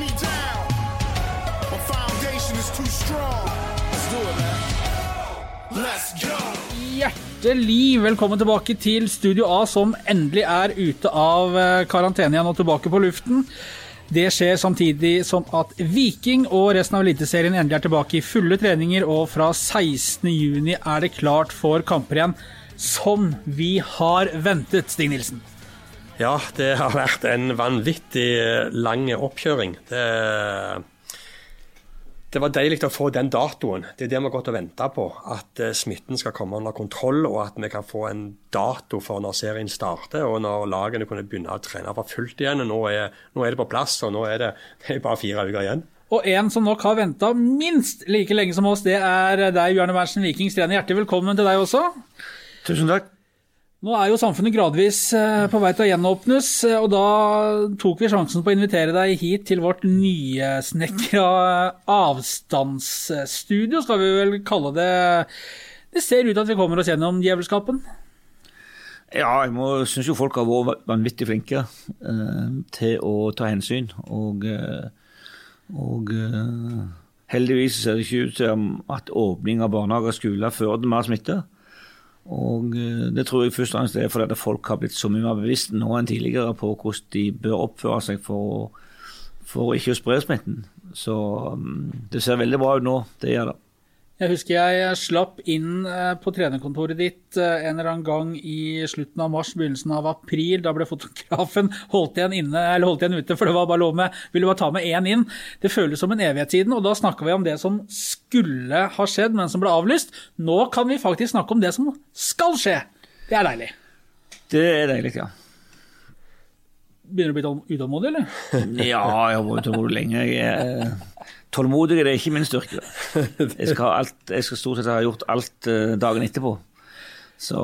me down. My foundation is too strong. Let's do it, man. Let's go. Hjertelig velkommen tilbake til Studio A, som endelig er ute av eh, karantene igjen og tilbake på luften. Det skjer samtidig som at Viking og resten av Eliteserien endelig er tilbake i fulle treninger, og fra 16.6 er det klart for kamper igjen, som vi har ventet, Stig Nilsen. Ja, det har vært en vanvittig lang oppkjøring. Det, det var deilig å få den datoen. Det er det vi har gått og venta på. At eh, smitten skal komme under kontroll, og at vi kan få en dato for når serien starter, og når lagene kunne begynne å trene for fullt igjen. og Nå er, nå er det på plass, og nå er det, det er bare fire uker igjen. Og en som nok har venta minst like lenge som oss, det er deg, Bjarne Berntsen, Vikings trener. Hjertelig velkommen til deg også. Tusen takk. Nå er jo samfunnet gradvis eh, på vei til å gjenåpnes, eh, og da tok vi sjansen på å invitere deg hit til vårt nysnekra avstandsstudio, skal vi vel kalle det. Det ser ut til at vi kommer oss gjennom djevelskapen. Ja, jeg syns jo folk har vært vanvittig flinke eh, til å ta hensyn. Og, eh, og eh, heldigvis ser det ikke ut til at åpning av barnehager og skoler fører til mer smitte. Og eh, det tror jeg først og fremst er fordi folk har blitt så mye mer bevisst nå enn tidligere på hvordan de bør oppføre seg for, for ikke å spre smitten. Så mm, det ser veldig bra ut nå, det gjør det. Jeg husker jeg slapp inn eh, på trenerkontoret ditt eh, en eller annen gang i slutten av mars, begynnelsen av april. Da ble fotografen holdt igjen, inne, eller holdt igjen ute, for det var bare lov med ville bare ta med én inn. Det føles som en evighet siden, og da snakka vi om det som skulle ha skjedd, men som ble avlyst. Nå kan vi faktisk snakke om det som skal skje. Det er deilig. Det er deilig, ja. Begynner du å bli utålmodig, eller? Ja, jeg har vært utålmodig lenge. Jeg er tålmodig er ikke min styrke. Jeg skal, alt, jeg skal stort sett ha gjort alt uh, dagen etterpå. Så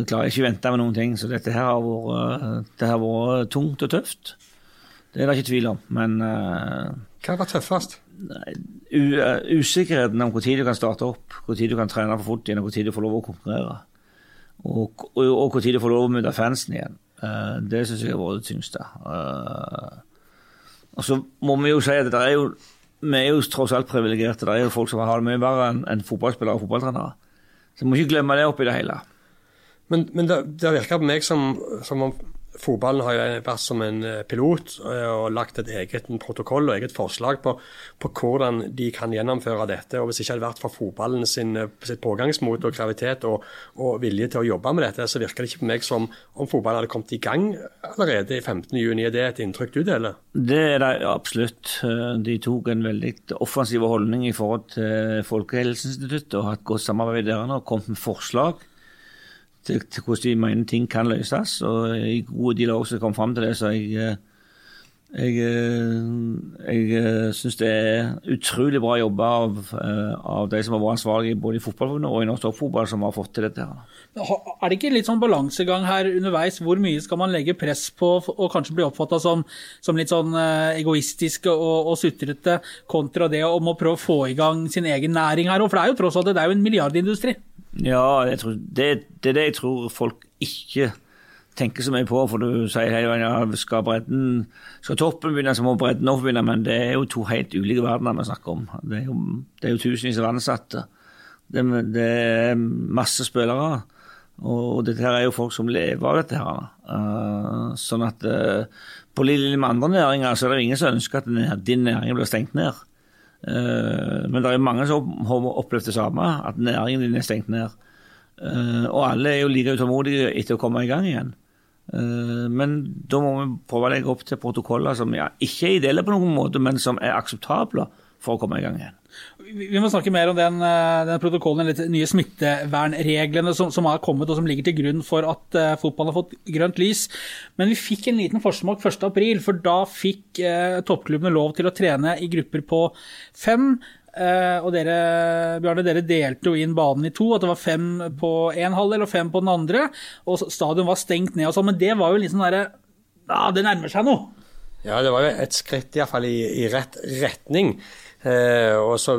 jeg klarer ikke å vente med noen ting. Så dette her har vært, det har vært tungt og tøft. Det er det ikke tvil om. Men uh, Hva var tøffest? usikkerheten om når du kan starte opp, når du kan trene for fort igjen, og når du får lov å konkurrere. Og, og, og når du får lov å møte fansen igjen. Det syns jeg har vært det tyngste. og så må vi jo si at det er jo vi er jo tross alt privilegerte. Det er jo folk som har det mye verre enn fotballspillere og fotballtrenere. Så vi må ikke glemme det oppi det hele. Men, men det, det virker på meg som, som om fotballen har jo vært som en eh, pilot eh, og lagt et eget protokoll og eget forslag på, på, hvordan de kan gjennomføre dette. og Hvis ikke hadde vært for fotballen sin, eh, sitt pågangsmot og gravitet og, og, vilje til å jobbe med dette, så virker det ikke på meg som om fotballen hadde kommet i gang allerede i 15.6. Er det et inntrykk du deler? Det er det absolutt. De tok en veldig offensiv holdning i forhold til Folkehelseinstituttet og har hatt godt samarbeid der og kommet med forslag til, til, hvordan de mener ting kan løses. Og i gode dialog så kom fram til det, så jeg, eh, jeg, eh, jeg eh, syns det er utrolig bra jobba av, av, de som har vært ansvarlige både i fotballforbundet og i norsk toppfotball, som har fått til dette. Er det ikke litt sånn balansegang her underveis? Hvor mye skal man legge press på og kanskje bli oppfatta som, som, litt sånn egoistiske og, og sutrete, kontra det om å prøve å få i gang sin egen næring her òg? For det er jo tross alt det er jo en milliardindustri. Ja, tror, det, det, er det jeg tror folk ikke tenker så mye på. For du sier hele veien ja, skal bredden, skal toppen begynne, så må bredden også begynne. Men det er jo to helt ulike verdener vi snakker om. Det er jo, det er jo tusenvis av ansatte. Det, det, er masse spillere. Og dette her er jo folk som lever av dette. her. Uh, sånn at uh, på linje med andre næringer så er det ingen som ønsker at din næring blir stengt ned. Eh, men det er mange som har opplevd det samme, at næringen din er stengt ned. Eh, og alle er jo like utålmodige etter å komme i gang igjen. Eh, men da må vi prøve å legge opp til protokoller som ja, ikke er ideelle på noen måte, men som er akseptable for å komme i gang igjen. Vi må snakke mer om den, eh, den protokollen, de nye smittevernreglene som, som, har kommet og som ligger til grunn for at uh, fotballen har fått grønt lys. Men vi fikk en liten forsmak 1.4, for da fikk uh, toppklubbene lov til å trene i grupper på fem. Uh, og dere, Bjarne, dere delte jo inn banen i to, at det var fem på én halvdel og fem på den andre. Og stadion var stengt ned og sånn, men det var jo litt sånn derre Ja, det nærmer seg noe. Ja, det var jo et skritt iallfall i, i rett retning. Eh, så,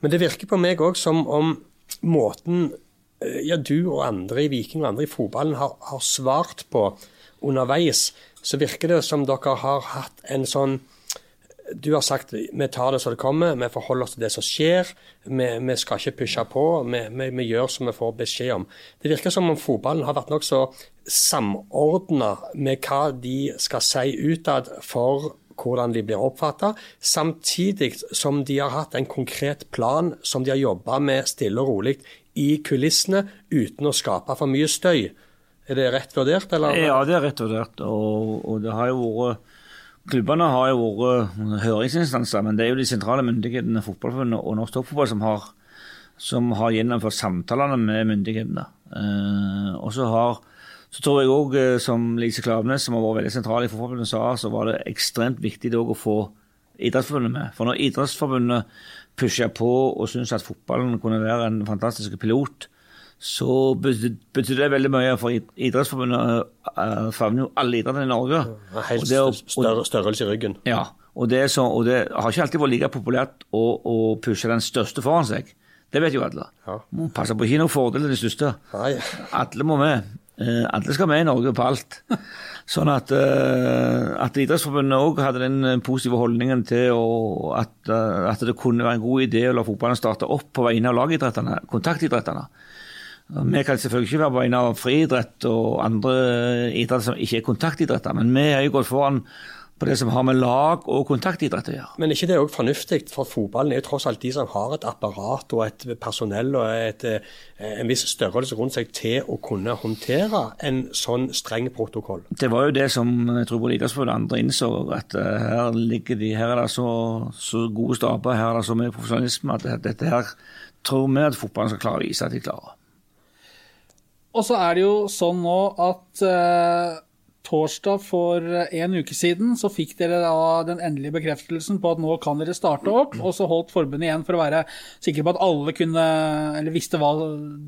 men det virker på meg òg som om måten eh, ja, du og andre i Viking og andre i fotballen har, har, svart på underveis, så virker det som dere har hatt en sånn du har sagt vi tar det som det kommer, vi forholder oss til det som skjer. Vi, vi skal ikke pushe på, vi, vi, vi, gjør som vi får beskjed om. Det virker som om fotballen har vært nokså samordna med hva de skal si utad for hvordan de blir oppfatta, samtidig som de har hatt en konkret plan som de har jobba med stille og rolig i kulissene, uten å skape for mye støy. Er det rett vurdert? Eller? Ja, det er rett vurdert. Og, og det har jo vært Klubbene har jo vært høringsinstanser, men det er jo de sentrale myndighetene, Fotballforbundet og Norsk Toppfotball, som har, som har gjennomført samtalene med myndighetene. Eh, og så har så tror jeg òg, eh, som Lise Klaveness, som har vært veldig sentral i Fotballforbundet, sa, så var det ekstremt viktig å få Idrettsforbundet med. For når Idrettsforbundet pusha på og syntes at fotballen kunne være en fantastisk pilot, så betyr det veldig mye. For Idrettsforbundet uh, favner jo alle idrettene i Norge. Ja, helt og størrelse i ryggen. Ja, og det, så, og det, har ikke alltid vært like populært å, å pushe den største foran seg. Det vet jo alle. Ja. Må passe på ikke noen fordel til de største. Nei. Alle må med. Eh, alle skal med i Norge på alt. Sånn at, eh, at Idrettsforbundet òg hadde den positive holdningen til at, eh, at, det kunne være en god idé å la fotballen starte opp på vegne av lagidrettene, kontaktidrettene. Vi kan selvfølgelig ikke være på vegne av friidrett og andre idretter som ikke er kontaktidretter, men vi har jo gått foran på det som har med lag og kontaktidrett å gjøre. Men er ikke det òg fornuftig? For fotballen er jo tross alt de som har et apparat og et personell og et, eh, en viss størrelse rundt seg til å kunne håndtere en sånn streng protokoll. Det var jo det som jeg tror både Idrettsforbundet og andre innså, at eh, her, ligger de, her er det så, så gode staber, her er det så mye profesjonalisme at dette her tror vi at fotballen skal klare å vise at de klarer. Og så er det jo sånn nå at uh torsdag for en uke siden så fikk dere da den endelige bekreftelsen på at nå kan dere starte opp, og så holdt forbundet igjen for å være sikre på at alle kunne, eller visste hva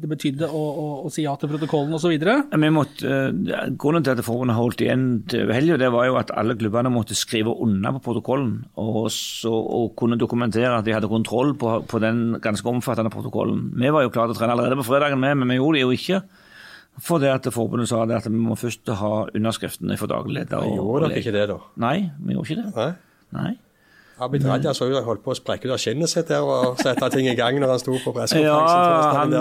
det betydde å, å, å si ja til protokollen osv. Eh, grunnen til at forbundet holdt igjen til helga, var jo at alle klubbene måtte skrive under på protokollen og, så, og kunne dokumentere at de hadde kontroll på, på den ganske omfattende protokollen. Vi var jo klare til å trene allerede på fredagen, med, men vi gjorde det jo ikke. For det at forbundet sa det at vi må først ha underskriftene for daglig leder. Gjorde dere ikke det, da? Nei, vi gjorde ikke det. Nei. Nei. Abid Raja så jo holdt på å sprekke ut av skinnet sitt der og sette ting i gang når han sto på pressekonferansen. Ja, han, eh,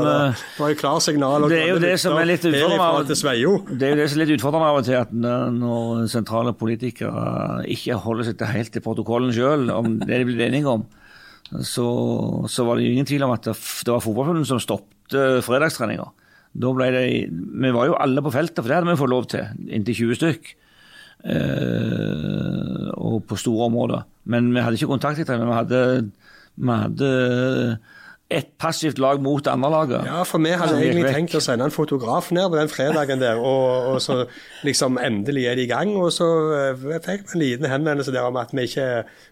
det var jo klarsignal. Det er jo det som er litt utfordrende av og til, at når sentrale politikere ikke holder seg til helt til protokollen sjøl om det de blir enige om, så, så, var det jo ingen tvil om at det, det var fotballforbundet som stoppet fredagstreninga. Da ble det, Vi var jo alle på feltet, for det hadde vi fått lov til. Inntil 20 stykk. Eh, og på store områder. Men vi hadde ikke kontakt etter Vi hadde, vi hadde et passivt lag mot andre laget. Ja, for vi hadde egentlig tenkt å sende en fotograf ned på den fredagen der, og, og så liksom endelig er de i gang. Og så uh, fikk vi en liten henvendelse der om at vi ikke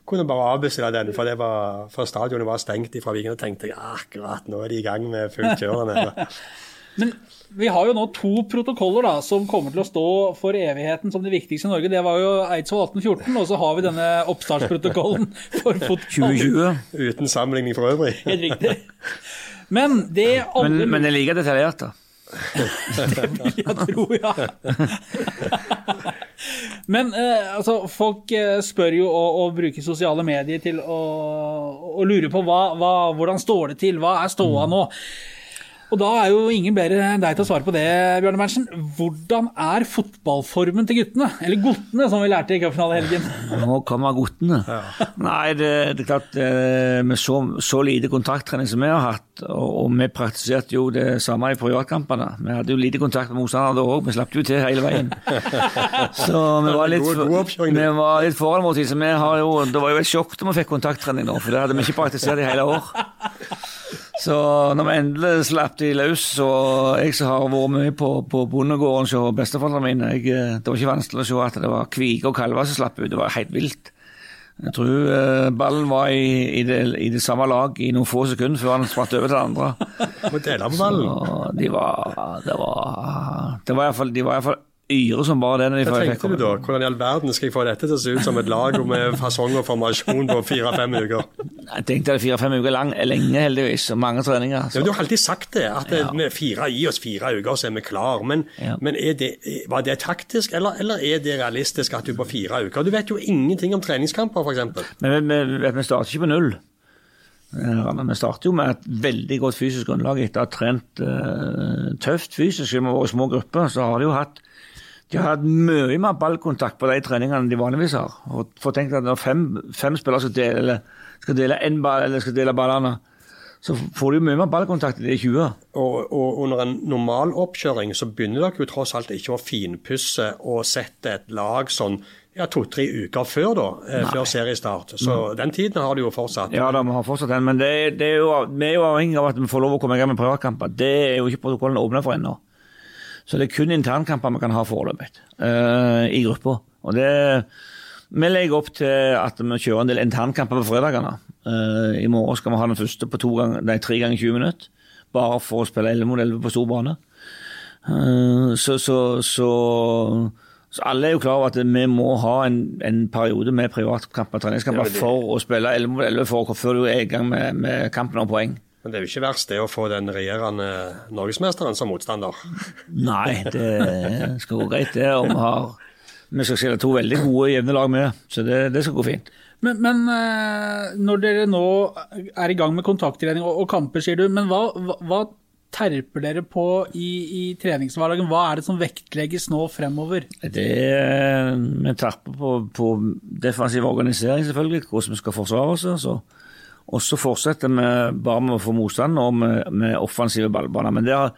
kunne bare avbestille den, for, det var, for stadionet var stengt fra Viken. Og tenkte jeg akkurat nå er de i gang med fullt kjørende. Men vi har jo nå to protokoller da, som kommer til å stå for evigheten som de viktigste i Norge. Det var jo Eidsvoll 1814, og så har vi denne oppstartsprotokollen for fotball. 2020. Uten sammenligning for øvrig. Helt riktig. Men det alle... Men, men det er like detaljert, da? det vil jeg tro, ja. Men eh, altså, folk eh, spør jo og, og, bruker sosiale medier til å, å lure på hva, hva, hvordan står det til, hva er ståa nå? Og da er jo ingen bedre enn deg til å svare på det, Bjørne Berntsen. Hvordan er fotballformen til guttene? Eller guttene, som vi lærte i cupfinalehelgen. Nå kommer guttene. Ja. Nei, det, det, er klart eh, med så, så lite kontakttrening som vi har hatt, og, og, vi praktiserte jo det samme i privatkampene. Vi hadde jo lite kontakt med motstanderne da òg, vi slapp jo til hele veien. Så vi var litt, vi var litt foran vår tid. Så vi har jo, det var jo et sjokk da vi fikk kontakttrening nå, for det hadde vi ikke praktisert i hele år. Så når vi endelig slapp de løs, og jeg som har vært mye på, på bondegården hos besteforeldrene mine jeg, eh, Det var ikke vanskelig å se at det var kviger og kalver som slapp ut. Det var helt vilt. Jeg tror uh, ballen var i, i, det, i, det, samme lag i noen få sekunder før han spratt over til det andre. Så de var, det var, det var iallfall yre som bare det. Hva tenkte du da? Hvordan i all verden skal jeg få dette til å se ut som et lag med fasong og formasjon på fire-fem uker? Jeg tenkte det fire-fem uker lang er lenge, heldigvis, og mange treninger. Ja, du har alltid sagt det, at det, med fire, i oss fire uker, så er vi klar. Men, Ja. men er det, var det taktisk, eller, eller er det realistisk at du på fire uker Du vet jo ingenting om treningskamper, f.eks. Men vi, vi, vi starter ikke på null. Vi starter jo med et veldig godt fysisk grunnlag etter å ha trent eh, tøft fysisk med våre små grupper. Så har de jo hatt de har hatt mye mer ballkontakt på de treningene de vanligvis har. Og for tenk deg at Når fem, fem spillere skal dele, skal dele en ball, eller skal dele ballene, så får de mye mer ballkontakt enn de 20. Og, og under en normal oppkjøring så begynner dere jo tross alt ikke å finpusse og sette et lag sånn ja, to-tre uker før da, Nei. før seriestart. Så den tiden har du jo fortsatt. Ja, da, vi har fortsatt den, men det, er- det er jo, vi er jo avhengig av at vi får lov å komme i gang med privatkamper. Det er jo ikke protokollen åpna for ennå. Så det er kun internkamper vi kan ha foreløpig uh, i gruppa. Og det Vi legger opp til at vi kjører en del internkamper på fredagene. Uh, I morgen skal vi ha den første på to ganger, nei, tre ganger 20 minutter. Bare for å spille 11 mot 11 på stor bane. Uh, så, så, så, så alle er jo klar over at vi må ha en, en periode med privatkamper, treningskamper, Ja, men det- for å spille 11 mot 11 for, før du er i gang med, med kampen om poeng. Men det er jo ikke verst det å få den regjerende norgesmesteren som motstander. Nei, det skal gå greit, det. Og vi har vi skal skille to veldig gode, jevne lag med, så det, det skal gå fint. Men, men eh, når dere nå er i gang med kontakttrening og, og kamper, sier du, men hva, hva, terper dere på i, i treningshverdagen? Hva er det som vektlegges nå fremover? Det er, Vi terper på, på defensiv organisering, selvfølgelig, hvordan vi skal forsvare oss. Så. Og så fortsetter vi bare med å få motstand og med, med offensive ballbaner. Men det, har,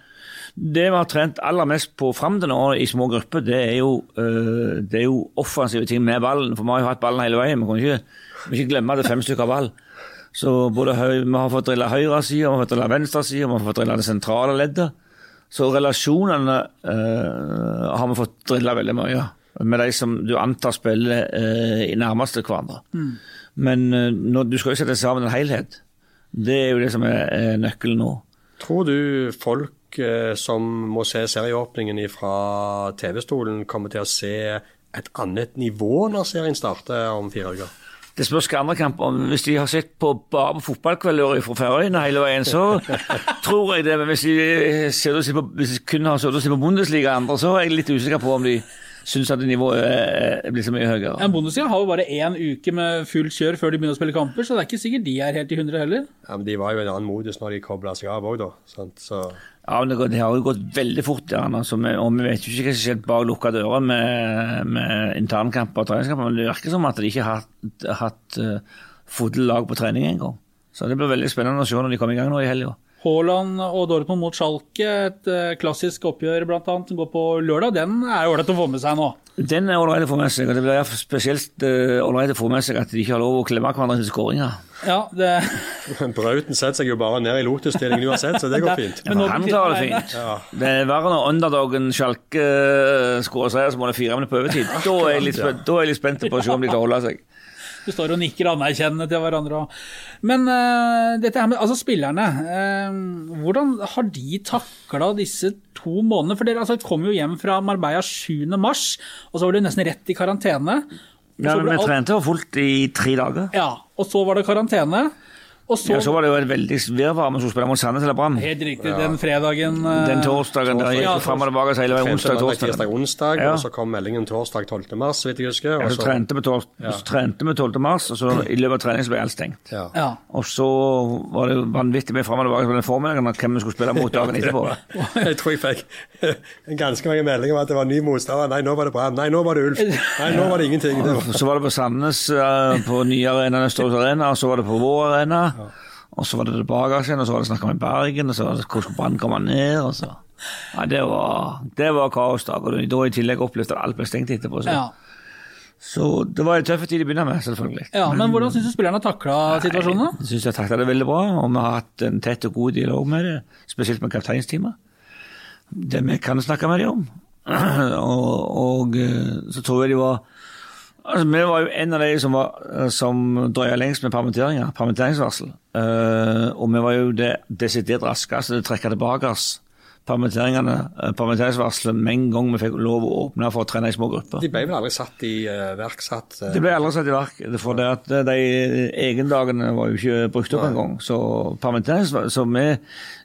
det vi har trent aller mest på fram til nå i små grupper, det er, jo, øh, det er jo offensive ting med ballen. For vi har jo hatt ballen hele veien. Vi kan ikke, ikke glemme at det er fem stykker ball. Så både Vi har fått drilla høyre side, vi har fått drilla venstre side, vi har fått drilla det sentrale leddet. Så relasjonene øh, har vi fått drilla veldig mye med de som du antar spiller øh, i nærmeste hverandre. Men øh, når, du skal jo sette sammen en helhet. Det er jo det som er, er nøkkelen nå. Tror du folk eh, som må se serieåpningen fra TV-stolen, kommer til å se et annet nivå når serien starter om fire uker? Det spørs hvilke andre kamper. Hvis de har sett på bare på fotballkvelder fra Færøyene hele veien, så tror jeg det. Men hvis de, ser hvis de kun har sittet og sett på Bundesliga andre, så er jeg litt usikker på om de syns at nivået er- er så mye høyere. En Bundesliga har jo bare én uke med fullt kjør før de begynner å spille kamper, så det er ikke sikkert de er helt i hundre heller. Ja, men De var jo i en annen modus når de kobla seg av òg, da. Sant? Så Ja, men det, det har jo gått veldig fort, der, altså, og vi vet jo ikke hva som skjer bak lukka dører med, med internkamper og treningskamper, men det virker som at de ikke har hatt, hatt uh, fulle lag på trening engang. Så det blir veldig spennende å se når de kommer i gang nå i helga. Haaland og Dortmund mot Schalke, et eh, klassisk oppgjør blant annet, som går på lørdag, den er ålreit å få med seg nå. Den er ålreit å få med seg, og det blir spesielt ålreit å få med seg at de ikke har lov å klemme hverandre til skåringer. Ja, det, Brauten setter seg jo bare ned i Lotus-stillingen uansett, så det går fint. Men nå han tar klarer det fint. Ja. fint. Det er verre når underdogen Schalke eh, skårer seier, så må det fire minutter på overtid. Da er jeg litt, spent, da er jeg litt spent på å se om de kan holde seg. Du står og nikker anerkjennende til hverandre. også. Men uh, dette her med altså spillerne, Uh, hvordan har de takla disse to månedene? For dere altså, kom jo hjem fra Marbella 7. mars, og så var du nesten rett i karantene. Ja, men vi trente jo fullt i tre dager. Ja, og så var det karantene. Og så, Ja, så var det jo et veldig virvar med å spille mot Sandnes eller Brann. Helt riktig, den fredagen eh, Den torsdagen der Ja, gikk fram og tilbake hele veien. Onsdag, torsdag. tirsdag, onsdag, Ja. og så kom meldingen torsdag 12. mars, så vidt jeg husker. Ja, Og så så, trente vi tors- ja. trente vi 12. mars, og så i løpet av trening så ble alt stengt. ja. Ja. Og så var det vanvittig mye fram og tilbake på den formiddagen om hvem vi skulle spille mot dagen etterpå. Jeg tror jeg fikk ganske mange meldinger om at det var ny motstander. Nei, nå var det Brann. Nei, nå var det Ulf. Nei, nå var det ingenting. Så var det på Sandnes, eh, på nye arena, Østerås Arena, og så var det på vår arena. Og så var det tilbake igjen, og så var det snakk om i Bergen, og så var det hvordan Brann komme ned, og så Ja, det var, det var kaosdag, og da i tillegg opplevde at alt ble stengt etterpå. Så, Ja. så det var en tøff tid å begynne med, selvfølgelig. ja, Men hvordan syns du spillerne har takla situasjonen? da? Jeg syns jeg takla det veldig bra, og vi har hatt en tett og god dialog med det, spesielt med kapteinsteamet. Det vi kan snakke med dem om. og, og eh, så tror jeg de var Altså, Vi var jo en av de som, var, som drøya lengst med permitteringer, permitteringsvarsel. Uh, og vi var jo det desidert raskeste til å trekke tilbake oss permitteringene, eh, permitteringsvarselet med en gang vi fikk lov å åpne for å trene i små grupper. De ble vel aldri satt i uh, verksatt? Uh, De ble aldri satt i verk, for det at de egendagene var jo ikke brukt opp engang. Så permitterings... Så vi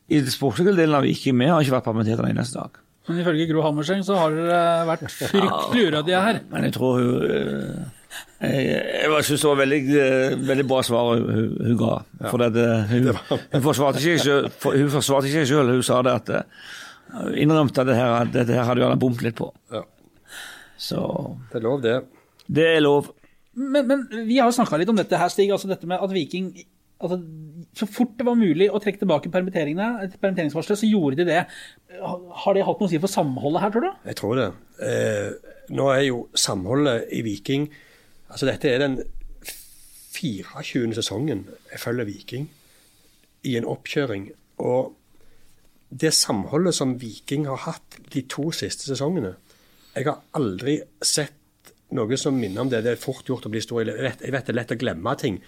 i den sportslige delen av Viking vi har ikke vært permittert en eneste dag. Men ifølge Gro Hammerseng så har dere vært fryktelig uredige her. Men jeg tror hun eh, Jeg, jeg syns det var veldig, eh, veldig bra svar hun, hun ga. For det, hun, hun forsvarte ikke selv- hun forsvarte ikke seg sjøl. Hun sa det at eh, Innrømte at det her, at dette her hadde hun bomt bommet litt på. Ja. Så Det er lov, det. det er lov. Men, men vi har snakka litt om dette her, Stig. altså dette med at Viking altså, Så fort det var mulig å trekke tilbake permitteringsvarselet, så gjorde de det. Har det hatt noe å si for samholdet her, tror du? Jeg tror det. Eh, nå er jo samholdet i Viking Altså dette er den 24. sesongen jeg følger Viking i en oppkjøring. Og det samholdet som Viking har hatt de to siste sesongene Jeg har aldri sett noe som minner om det. Det er fort gjort å bli stor. Jeg vet, jeg vet det er lett å glemme ting.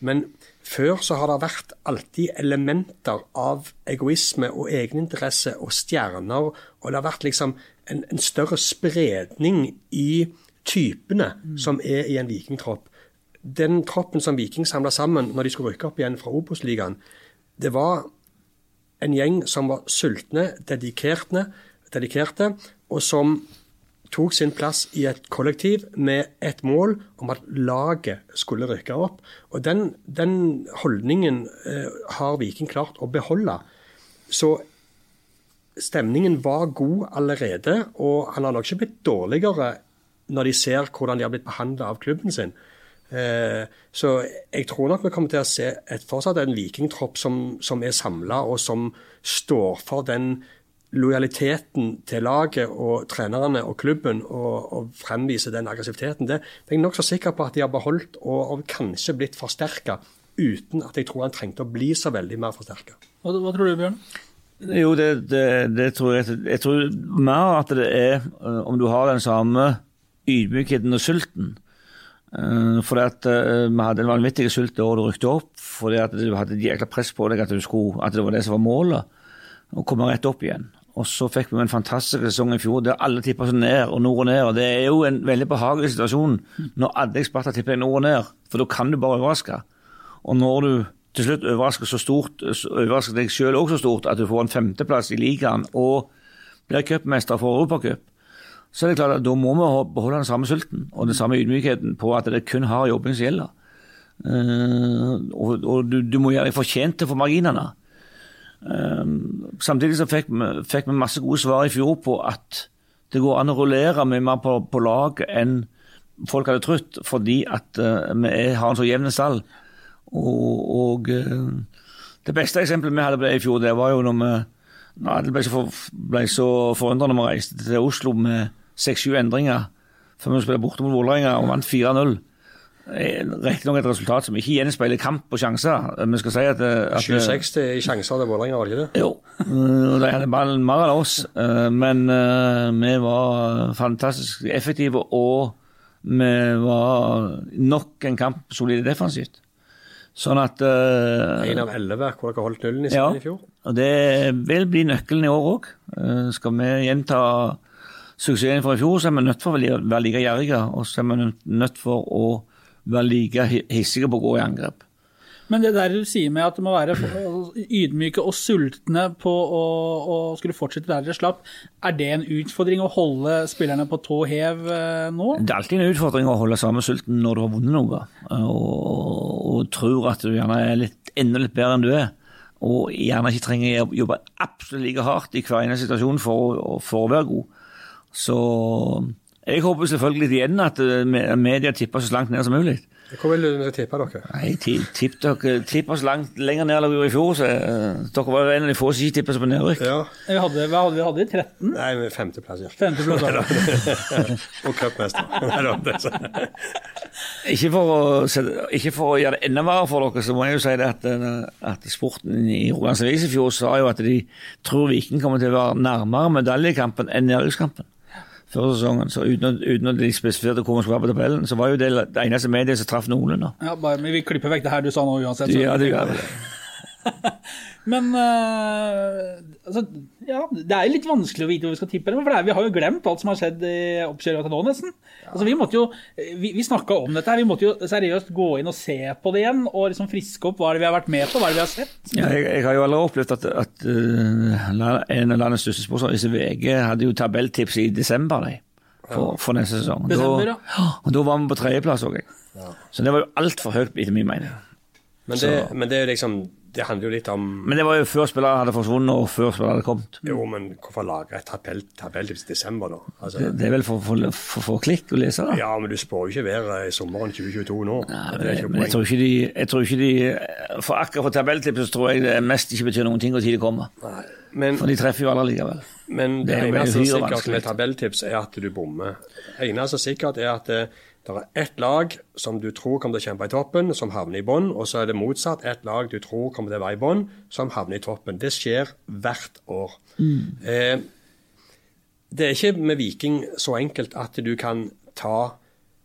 Men før så har det vært alltid elementer av egoisme og egeninteresse og stjerner, og det har vært liksom en, en større spredning i typene som er i en vikingtropp. Den troppen som Viking samla sammen når de skulle rykke opp igjen fra Obos-ligaen, det var en gjeng som var sultne, dedikerte, dedikerte og som tok sin plass i et kollektiv med et mål om at laget skulle rykke opp. Og Den, den holdningen eh, har Viking klart å beholde. Så stemningen var god allerede, og han har nok ikke blitt dårligere når de ser hvordan de har blitt behandla av klubben sin. Eh, så jeg tror nok vi kommer til å se et, fortsatt en vikingtropp som, som er samla, og som står for den lojaliteten til laget og trenerne og klubben, og, og fremvise den aggressiviteten. Det, det er jeg nokså sikker på at de har beholdt, og, og kanskje blitt forsterka, uten at jeg tror han trengte å bli så veldig mer forsterka. Hva, hva tror du, Bjørn? Jo, det, det, det tror jeg. Jeg tror mer at det er eh, om du har den samme ydmykheten og sulten. For fordi at eh, vi hadde en vanvittig sult da du rykte opp, fordi at du hadde et jækla press på deg at, du skulle, at det var det som var målet, å komme rett opp igjen. Og så fikk vi en fantastisk sesong i fjor der alle tippa seg ned og nord og ned. og Det er jo en veldig behagelig situasjon når alle eksperter tipper deg nord og ned, for da kan du bare overraske. Og når du til slutt overrasker så stort, overrasker deg sjøl òg så stort at du får en femteplass i ligaen og blir cupmester for Europacup, så er det klart at da må vi beholde den samme sulten og den samme ydmykheten på at det kun har jobbing som gjelder. Eh, og og du, du må gjøre deg fortjent til for marginene. Eh, samtidig så fikk vi, fikk vi masse gode svar i fjor på at det går an å rullere mye mer på, på lag enn folk hadde trodd, fordi at eh, vi har en så jevn stall. Og, og eh, det beste eksempelet vi hadde i fjor, det var jo når vi når det ble så, for, så forundret når vi reiste til Oslo med seks-sju endringer før vi spilte borte mot Vålerenga og vant 4-0. Eh, Riktignok et resultat som ikke gjenspeiler kamp og sjanser. Vi skal si at, eh, at 7-60 i sjanser til Vålerenga, var det ikke det? jo, øh, de hadde ballen mer enn oss, men vi var fantastisk effektive, og vi var nok en kamp solide defensivt. Sånn at En av elleve hvor dere holdt nullen i ja, i fjor. og det vil bli nøkkelen i år òg. Skal vi gjenta suksessen fra i fjor, så er vi nødt for å være like gjerrige, og så er vi nødt for å være like hi- hissige på å gå i angrep. Men det der du sier med at det må være ydmyke og sultne på å, å skulle fortsette der dere slapp, er det en utfordring å holde spillerne på tå hev eh, nå? Det er alltid en utfordring å holde samme sulten når du har vunnet noe, og, og tror at du gjerne er litt, enda litt bedre enn du er. Og gjerne ikke trenger å jobbe absolutt like hardt i hver eneste situasjon for, for å være god. Så jeg håper selvfølgelig igjen at eh, media tipper så langt ned som mulig. Hvor vil du tippe dere? Nei, ti- tipp dere tipp oss langt lenger ned enn dere gjorde i fjor. Så, uh, dere var en av de få som ikke tippet seg på nedrykk. Ja. Vi hadde, hva hadde vi hadde i 13? Nei, femteplass, ja. Femteplass. Og cupmester. Er så- Ikke for, å, ikke for å gjøre det enda verre for dere, så må jeg jo si det at, eh, at sporten i Rogalands Avis i fjor sa jo at de tror Viking kommer til å være nærmere medaljekampen enn nedrykkskampen før sesongen. Så uten, uten at de spesifiserte hvor vi skulle være på tabellen, så var jo det det eneste mediet som traff noenlunde. Ja, bare, men vi klipper vekk det her du sa nå uansett. så- Ja, det gjør vi. Men uh, altså, ja, det er jo litt vanskelig å vite hvor vi skal tippe. For det er, vi har jo glemt alt som har skjedd i oppkjøringa til nå, nesten. Altså, vi måtte jo, vi, vi snakka om dette her, vi måtte jo seriøst gå inn og se på det igjen. Og liksom friske opp hva er det vi har vært med på, hva er det vi har sett. Ja, jeg, jeg har jo aldri opplevd at, at uh, en av landets største sportsaviser, VG, hadde jo tabelltips i desember de, for, for neste sesong. Desember, da, og da var vi på tredjeplass òg, jeg. Så det var jo altfor høyt, etter min mening. Men det, men det er jo liksom Det handler jo litt om Men det var jo før spillere hadde forsvunnet, og før spillere hadde kommet. Jo, men hvorfor lage et tabell, tabelltips i desember, da? Altså, Det, det er vel for å få- klikk å lese, da. ja, men du spår jo ikke været i sommeren 2022 nå. Nei, det er men jeg tror ikke de, jeg tror ikke de For akkurat for tabelltipset tror jeg det mest ikke betyr noen ting hvor tid det kommer. Nei. Men, For de treffer jo alle likevel. men det, det eneste som er sikkert med tabelltips, er at du bommer. Det eneste som er sikkert, er at det, er ett lag som du tror kommer til å kjempe i toppen, som havner i bånn, og så er det motsatt. Ett lag du tror kommer til å være i bånn, som havner i toppen. Det skjer hvert år. Eh, det er ikke med Viking så enkelt at du kan ta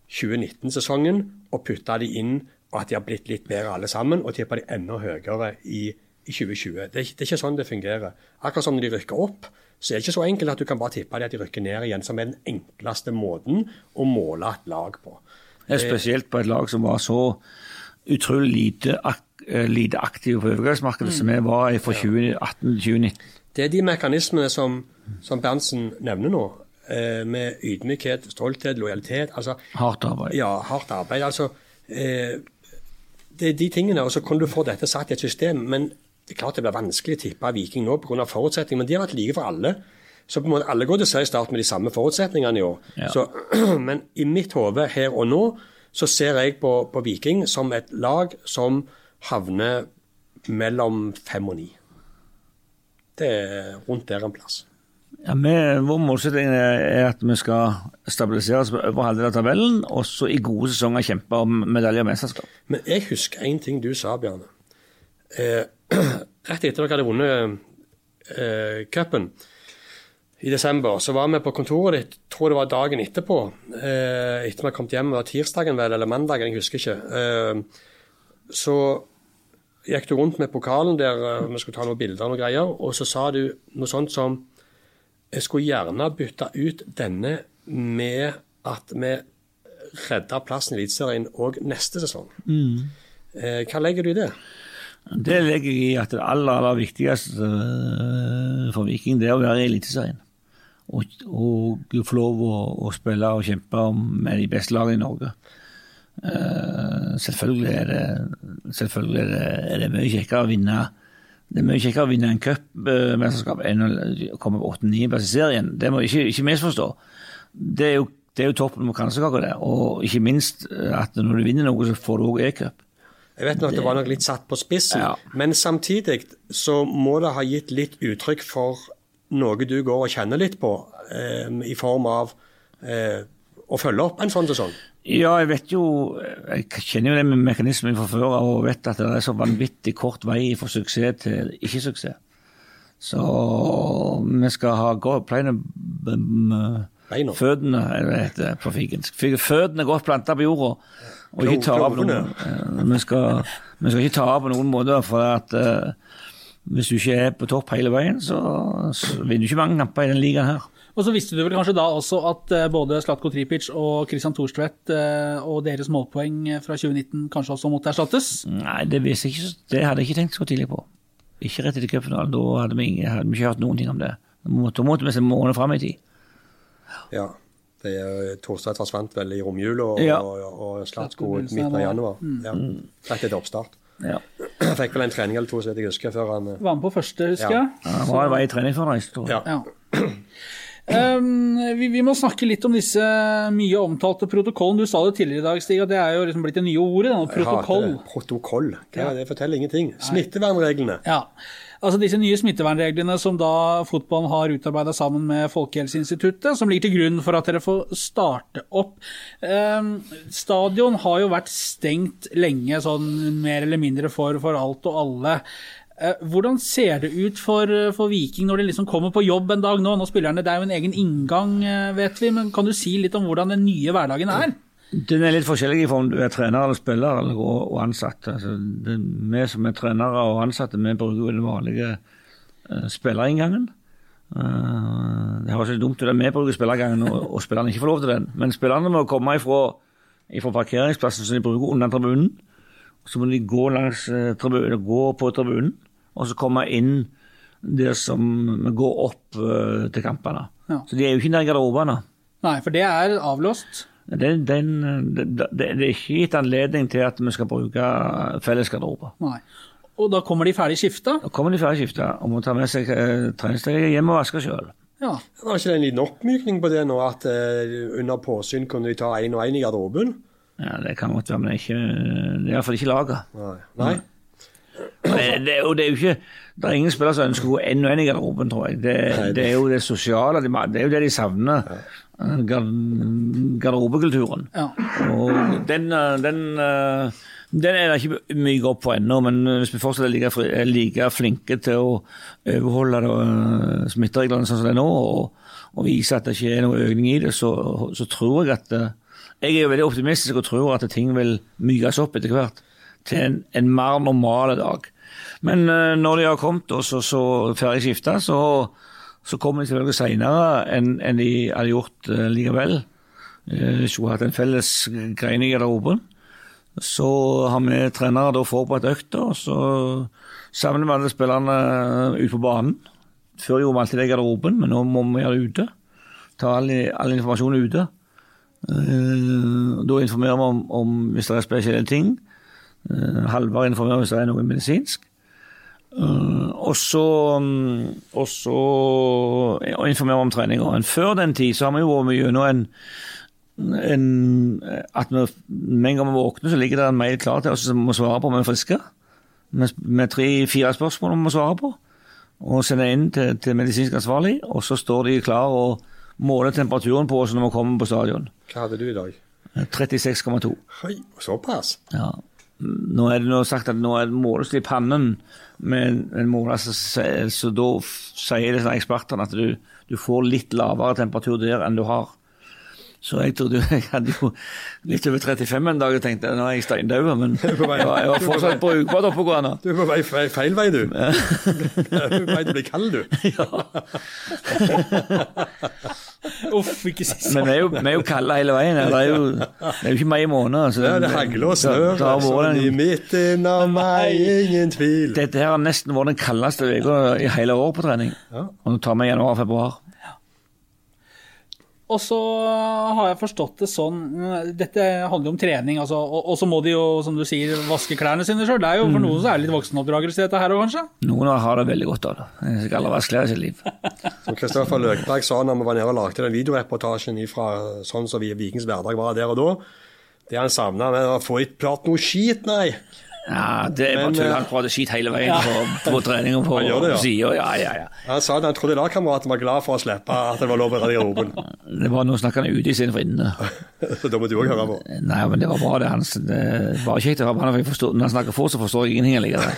2019-sesongen og putte de inn, og at de har blitt litt bedre alle sammen, og tippe de enda høyere i, i 2020. Det er, det er ikke sånn det fungerer. Akkurat som når de rykker opp, så er det ikke så enkelt at du kan bare tippe det at de rykker ned igjen, som er den enkleste måten å måle et lag på. Det er spesielt på et lag som var så utrolig lite, ak eh, lite aktive på overgangsmarkedet som vi var i fra 2018 til 2019. Det er de mekanismene som, som Berntsen nevner nå, eh, med ydmykhet, stolthet, lojalitet. altså Hardt arbeid. Ja, hardt arbeid. altså eh, Det er de tingene, og så kan du få dette satt i et system. Men det er klart det blir vanskelig å tippe Viking nå pga. forutsetninger, men de har vært like for alle. Så på en måte alle går til seriestart med de samme forutsetningene i år. Ja. Så, men i mitt hode her og nå så ser jeg på, på Viking som et lag som havner mellom fem og ni. Det er rundt der en plass. Ja, vi, vår målsetting er at vi skal stabilisere oss på øvre halvdel av tabellen, og så i gode sesonger kjempe om medalje og mesterskap. Men jeg husker en ting du sa, Bjarne. Eh, rett etter dere hadde vunnet eh, cupen i desember, så var vi på kontoret ditt, tror det var dagen etterpå. Eh, etter vi kom hjem, det var tirsdagen vel, eller mandagen, jeg husker ikke. Eh, så gikk du rundt med pokalen der eh, vi skulle ta noen bilder og noen greier, og så sa du noe sånt som Jeg skulle gjerne bytte ut denne med at vi redder plassen i Eliteserien òg neste sesong. Eh, hva legger du i det? Det legger jeg i at det aller, aller viktigste øh, for Viking, det er å være i Eliteserien. Og, og få lov å, å spille og kjempe med de beste lagene i Norge. Eh, selvfølgelig er det, selvfølgelig er det, er det mye kjekkere å vinne det er mye kjekkere å vinne en cupmesterskap enn å komme på 8-9 i serien. Det må ikke, ikke misforstå. Det er jo, det er jo toppen på kransekaka, det. Og ikke minst at når du vinner noe, så får du òg e-cup. Jeg vet nok det var nok litt satt på spissen, Ja. men samtidig så må det ha gitt litt uttrykk for noe du går og kjenner litt på, eh, i form av eh, å følge opp en sånn sesong. Ja, jeg vet jo Jeg kjenner jo den mekanismen fra før av og vet at det er så vanvittig kort vei fra suksess til ikke-suksess. Så vi skal ha gå- pleine føttene, er det det heter på fikensk. Fy- Føttene godt planta på jorda. Og ikke ta av noen, eh, vi, skal, vi skal ikke ta av på noen måte, for at eh, hvis du ikke er på topp hele veien, så, så vinner du ikke mange kamper i den ligaen her. Og så visste du vel kanskje da også at eh, både Slatko Tripic og Christian Thorstvedt og deres målpoeng fra 2019 kanskje også måtte erstattes? Nei, det, visste jeg ikke, det hadde jeg ikke tenkt så tidlig på. Ikke rett etter cupfinalen. Da hadde vi, ingen- hadde vi ikke hørt noen ting om det. Da måtte, da måtte vi se måneder fram i tid. Ja. Det er, Torstvedt forsvant vel i romjula, og, Ja. og, og Slatko Slatko midten av januar. Mm. Ja. Rett etter oppstart. Ja. Fikk vel en trening eller to, så jeg husker, før han eh, Var med på første, husker Ja. jeg. Han var, var i trening for reis, tror jeg. Ja. Ja. Um, vi, vi må snakke litt om disse mye omtalte protokollen. Du sa det tidligere i dag, Stig, at det er jo liksom blitt det nye ordet, denne protokoll. det. Protokoll. Hva er det? forteller ingenting. Smittevernreglene. Ja, altså Disse nye smittevernreglene som da fotballen har utarbeida sammen med Folkehelseinstituttet, som ligger til grunn for at dere får starte opp. Um, stadion har jo vært stengt lenge, sånn mer eller mindre for, for alt og alle. Eh, Hvordan ser det ut for, for Viking når de liksom kommer på jobb en dag nå? Nå spillerne, Det er jo en egen inngang, eh, vet vi, men kan du si litt om hvordan den nye hverdagen er? Den er litt forskjellig fra om du er trener eller spiller eller, og, ansatt. Altså, det, vi som er trenere og ansatte, vi bruker jo den vanlige uh, spillerinngangen. Uh, det høres litt dumt ut at vi bruker spillergangen og, og spillerne ikke får lov til den. Men spillerne må komme ifra, ifra parkeringsplassen som de bruker under tribunen. Så må de gå, langs, uh, tribunen, gå på tribunen, og så komme inn der som går opp uh, til kampene. Ja. Så de er jo ikke nær garderobene. Nei, for det er avlåst. Den, den, det, det er ikke gitt anledning til at vi skal bruke fellesgarderober. Nei. Og da kommer de ferdig skifta? Da kommer de ferdig skifta og må ta med seg eh, treningstøyet hjem og vaske sjøl. Ja. Var ikke det en liten oppmykning på det nå, at eh, under påsyn kunne de ta én og én i garderoben? Ja, det kan godt være, men ikke, det er iallfall ikke laget. Nei. Nei. Det, det, og det er jo ikke Det er ingen spillere som ønsker å gå én og én i garderoben, tror jeg. Det, Nei, det- det er jo det sosiale, det er jo det de savner. Gar- Garderobekulturen. ja. Og den, eh, den, eh, den er det ikke mye opp på ennå, men hvis vi fortsatt er like, er like flinke til å overholde eh, smittereglene sånn som det er nå, og, og vise at det ikke er noe økning i det, så, så tror jeg at Jeg er jo veldig optimistisk og tror at ting vil mykes opp etter hvert til en, en mer normal dag. Men når de har kommet og så, så ferdig skifta, så, så kommer de selvfølgelig seinere enn enn de hadde gjort uh, likevel. Eh, skulle hatt en felles grein i garderoben. Så har vi trenere da forberedt økta, og så samler vi alle spillerne ut på banen. Før gjorde vi alltid det i garderoben, men nå må vi gjøre det ute. Ta all, all informasjon ute. Eh, da informerer vi om, om hvis det er spesielle ting. Uh, Halvard informerer hvis det er noe medisinsk. Eh, og så mm, og så og informere om treninga. Før den tid så har vi jo vært gjennom en en, at vi, med en gang vi våkner, så ligger det en mail klar til oss som vi må svare på om vi er friske. Med, med tre-fire spørsmål vi må svare på. Og sende inn til, til medisinsk ansvarlig. Og så står de klar og måler temperaturen på oss når vi kommer på stadion. Hva hadde du i dag? 36,2. Oi, såpass? Ja. Nå er det nå sagt at nå er det i pannen, men en måler, så, så da sier disse ekspertene at du, du får litt lavere temperatur der enn du har. Så jeg trodde jo jeg hadde jo litt over 35 en dag og tenkte nå er jeg steindau, men jeg var, fortsatt brukbart oppegående. Du er på vei feil, feil vei, du. Du er på vei til å bli kald, du. Uff, ikke si Men sånn. vi er jo, vi er jo kalde hele veien. Det er jo, det er jo ikke meg i Så så Ja, det hagler og snør. det- det en- i midten av meg, ingen tvil. Dette her har nesten vært den kaldeste uka i hele året på trening. Og nå tar vi januar og så har jeg forstått det sånn mm, Dette handler jo om trening, altså, og, og så må de jo, som du sier, vaske klærne sine sjøl. Det er jo for noen så er det litt voksenoppdragelse i dette her òg, kanskje? Noen har det veldig godt av det. Jeg skal aldri vaske klær i sitt liv. Som Kristoffer Løkberg sa når vi var nede og lagde den videoreportasjen fra sånn som vi Vikings hverdag var der og da. Det han savna, var å få ikke klart noe skit, nei. Ja, det er bare tull. eh, Han prater skit hele veien på, på trening og på ja. sida. Ja, ja, ja. Han sa at han trodde lagkameraten var glad for å slippe at det var lov å redde garderoben. Det var noe snakker han ute istedenfor inne. Så da må du òg høre på. Nei, men det var bra, det. Han, det var kjekt å høre på han, når han snakker fort, så forstår jeg ingenting likevel.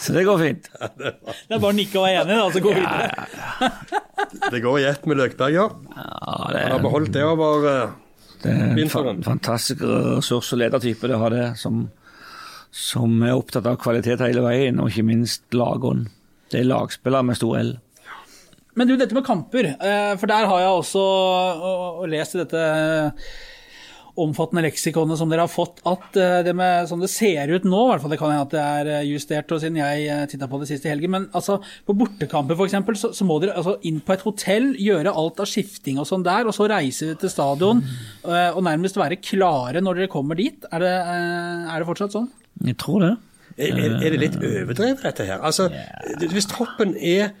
Så det går fint. Det er bare å nikke og være enig, da, så går vi videre. Det går i ett med Løkberg, ja. Ja, det Han har beholdt det over eh, det er en fa- fantastisk ressurs- og ledertype det har det, som, som er opptatt av kvalitet hele veien, og ikke minst lagånd. Det er lagspillere med stor L. Men du, dette med kamper, eh, for der har jeg også og, og lest i dette omfattende leksikonet som dere har fått, at eh, det med sånn det ser ut nå, i hvert fall det kan hende at det er eh, justert og siden jeg titta på det sist i helgen, men altså på bortekamper f.eks., så, så må dere altså inn på et hotell, gjøre alt av skifting og sånn der, og så reise til stadion eh, og nærmest være klare når dere kommer dit. Er det, eh, er det fortsatt sånn? Jeg tror det. Er, er det litt overdrevet, dette her? Altså, Hvis troppen er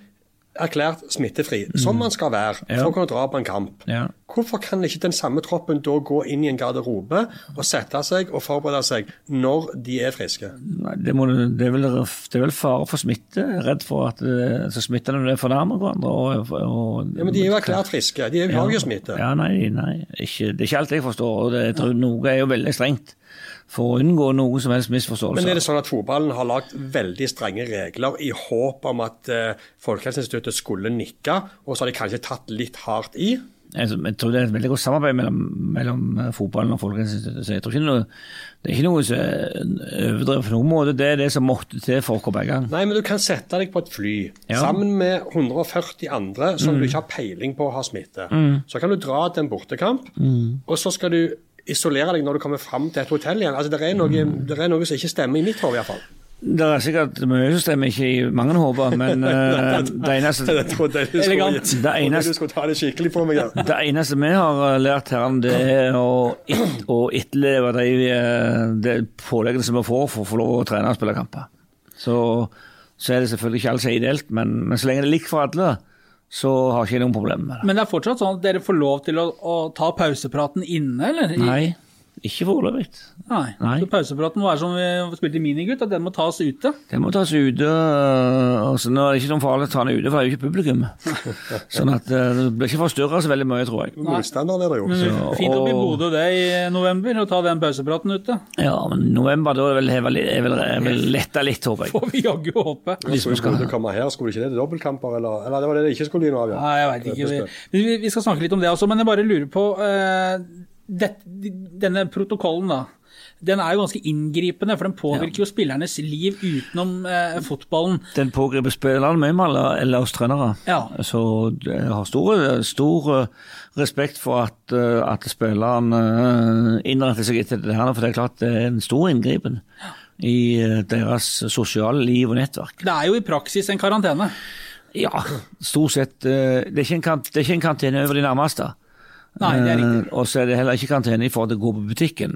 erklært smittefri, som man skal være for å kunne dra på en kamp, Ja. hvorfor kan ikke den samme troppen da gå inn i en garderobe og sette seg og forberede seg når de er friske? Nei, det, må, det, er vel, det er vel fare for smitte. Jeg er Redd for at det, så smitter når det er for hverandre. Og, og, Ja, Men de er jo erklært friske. De har jo smitte. Ja, nei, nei ikke, det er ikke alt jeg forstår. og det, jeg tror Noe er jo veldig strengt for å unngå noen som helst misforståelse. Men er det sånn at fotballen har lagd veldig strenge regler i håp om at eh, Folkehelseinstituttet skulle nikke, og så har de kanskje tatt litt hardt i? Jeg, jeg tror det er et veldig godt samarbeid mellom, mellom eh, fotballen og Folkehelseinstituttet. Så jeg tror ikke noe, det er ikke noe som er overdrevet på noen måte. Det er det som måtte til for å komme. Nei, men du kan sette deg på et fly Ja. sammen med 140 andre som du ikke har peiling på å ha smitte. Så kan du dra til en bortekamp, og så skal du isolere deg når du kommer fram til et hotell igjen. Altså, Det er noe, det er noe som ikke stemmer i mitt hode, iallfall. Det er sikkert mye som stemmer ikke i mange hoder, men eh, det eneste Elegant. Det eneste- du skulle ta det skikkelig på meg. Ja. Det eneste vi har eh, lært her, det er å, et, å etterleve de, eh, de påleggene som vi får for å få lov å trene og spille kamper. Så, så er det selvfølgelig ikke alt som er ideelt, men, men så lenge det er likt for alle, så har ikke jeg noen problemer med det. Men det er fortsatt sånn at dere får lov til å, å ta pausepraten inne, eller? Nei, ikke foreløpig. Nei. Nei. Så pausepraten var som vi spilte i minigutt, at den må tas ute. Den må tas ute. Altså, og så Nå er det ikke noe farlig å ta den ute, for det er jo ikke publikum. Sånn at øh, det blir ikke forstyrra så veldig mye, tror jeg. Motstanderen er det jo. Men Så- fint opp i og- Bodø det i november, og ta den pausepraten ute. Ja, men november da er vel, er vel, er vel, er vel letta litt, håper jeg. Får vi jaggu håpe. Hvis vi skulle komme her, skulle ikke det til dobbeltkamper? Eller, eller det var det det ikke skulle bli noe av? ja. Nei, jeg veit ikke. Vi, vi, vi skal snakke litt om det også, men jeg bare lurer på eh, det, Denne protokollen, da. Den er jo ganske inngripende, for den påvirker jo spillernes liv utenom eh, fotballen. Den pågriper spillerne mye med enn trenere. Ja. Så jeg har stor, stor øh, respekt for at, øh, at spillerne innretter seg etter det her, for det er klart det er en stor inngripen i deres sosiale liv og nettverk. Det er jo i praksis en karantene. Ja, stort sett. Det er ikke en, kantene over de nærmeste. Nei, det er riktig. Eh, Og så er det heller ikke karantene i forhold til å gå på butikken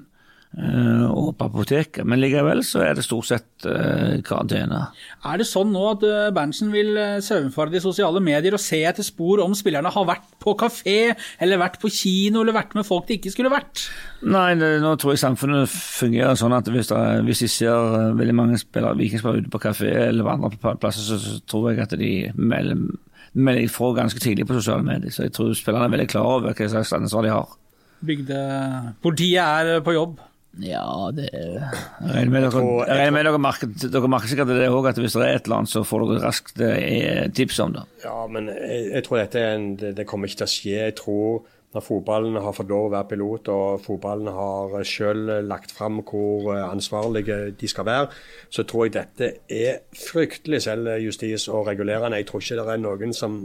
eh, og på apoteket, men likevel så er det stort sett eh, karantene. Er det sånn nå at Berntsen vil saumfare de sosiale medier og se etter spor om spillerne har vært på kafé, eller vært på kino, eller vært med folk de ikke skulle vært? Nei, det, nå tror jeg samfunnet fungerer sånn at hvis, det, hvis de ser veldig mange spillere, vikingspillere ute på kafé eller på andre plasser, så, så tror jeg at de melder, melder får ganske tidlig på sosiale medier. Så jeg tror spillerne er veldig klar over hva slags ansvar de har. Bygdepolitiet er eh, på jobb. Ja, det Jeg regner med dere, regner med dere merker, dere merker sikkert det òg, at hvis det er et eller annet, så får dere raskt eh, tips om det. Ja, men jeg, jeg tror dette er en, det, det kommer ikke til å skje. Jeg tror når fotballen har fått lov å være pilot, og fotballen har selv lagt fram hvor eh, ansvarlige de skal være, så tror jeg dette er fryktelig selvjustis og regulerende. Jeg tror ikke det er noen som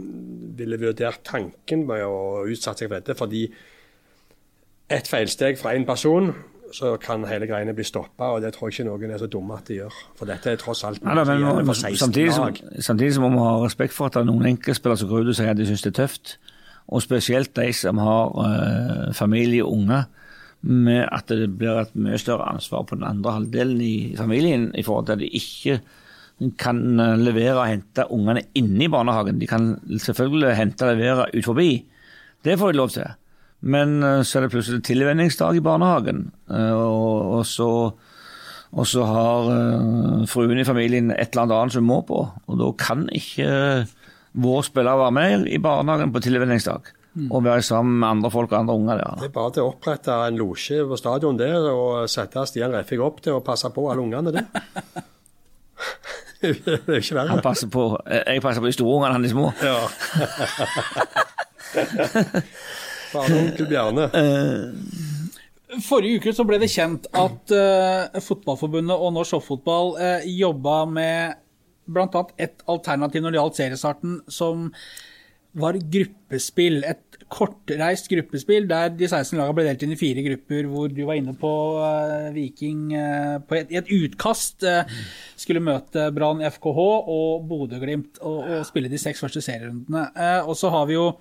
ville vurdert tanken med å utsette seg for dette, fordi et feilsteg fra én person så kan hele greiene bli stoppa, og det tror jeg ikke noen er så dumme at de gjør. For dette er tross alt Nei, da, men, gjelder må- for 16 samtidig, som, samtidig så må vi ha respekt for at det er noen enkeltspillere som går ut og sier at de syns det er tøft. Og spesielt de som har eh, familie og unger, med at det blir et mye større ansvar på den andre halvdelen i familien i forhold til at de ikke kan eh, levere og hente ungene inne i barnehagen. De kan selvfølgelig hente og levere ut forbi. Det får de lov til. Men eh, så er det plutselig tilvenningsdag i barnehagen, eh, og, og så og så har fruen i familien et eller annet som må på, og da kan ikke vår spiller være med i barnehagen på tilvenningsdag. Og være sammen med andre folk og andre unger der. Det er bare til å opprette en losje på stadion der og sette Stian Reffik opp til å passe på alle ungene der. det er jo ikke Han verre. passer på, eh, jeg passer på de store ungene, han de små. Ja. Bare onkel Bjarne. Forrige uke så ble det kjent at uh, Fotballforbundet og Norsk hoffotball uh, jobba med bl.a. et alternativ når det gjaldt seriestarten, som var gruppespill. Et kortreist gruppespill der de 16 lagene ble delt inn i fire grupper, hvor du var inne på uh, Viking uh, på et, i et utkast eh, skulle møte Brann FKH og Bodø-Glimt og, og spille de seks første serierundene. Og så har vi jo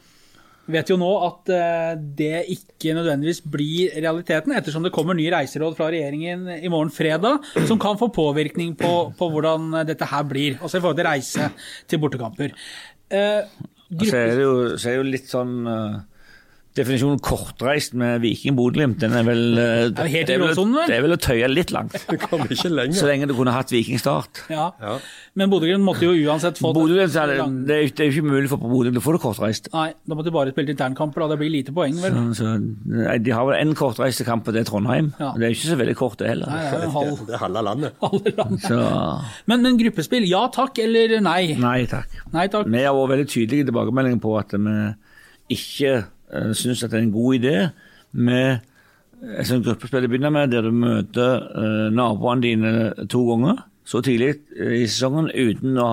vet jo nå at eh, det ikke nødvendigvis blir realiteten, ettersom det kommer nye reiseråd fra regjeringen i morgen fredag, som kan få påvirkning på, på hvordan dette her blir, også i forhold til reise til bortekamper. Eh, gruppe... så er jo, så er det jo litt sånn eh, Definisjonen kortreist med Viking Bodø-Glimt, den er vel eh, Er det er vel- Det er vel å tøye litt langt. Du kommer ikke Så lenge du kunne hatt Vikingstart. ja. Ja. Men Bodø-Glimt måtte jo uansett få er det, det er det er jo ikke mulig for Bodø-Glimt å få det kortreist. Nei, da måtte de bare spille internkamper, da. Det blir lite poeng, vel. Så, så, nei, de har vel én kortreiste kamp, og det er Trondheim. Ja. Det er ikke så veldig kort, det heller. Nei, det er halv, Det er halve landet. halve Men, men gruppespill, ja takk eller nei? nei takk. Nei takk. Vi har vært veldig tydelige i tilbakemeldingen på at vi ikke syns at det er en god idé med et sånt gruppespill å begynne med, der du møter uh, naboene dine to ganger så tidlig i sesongen uten å,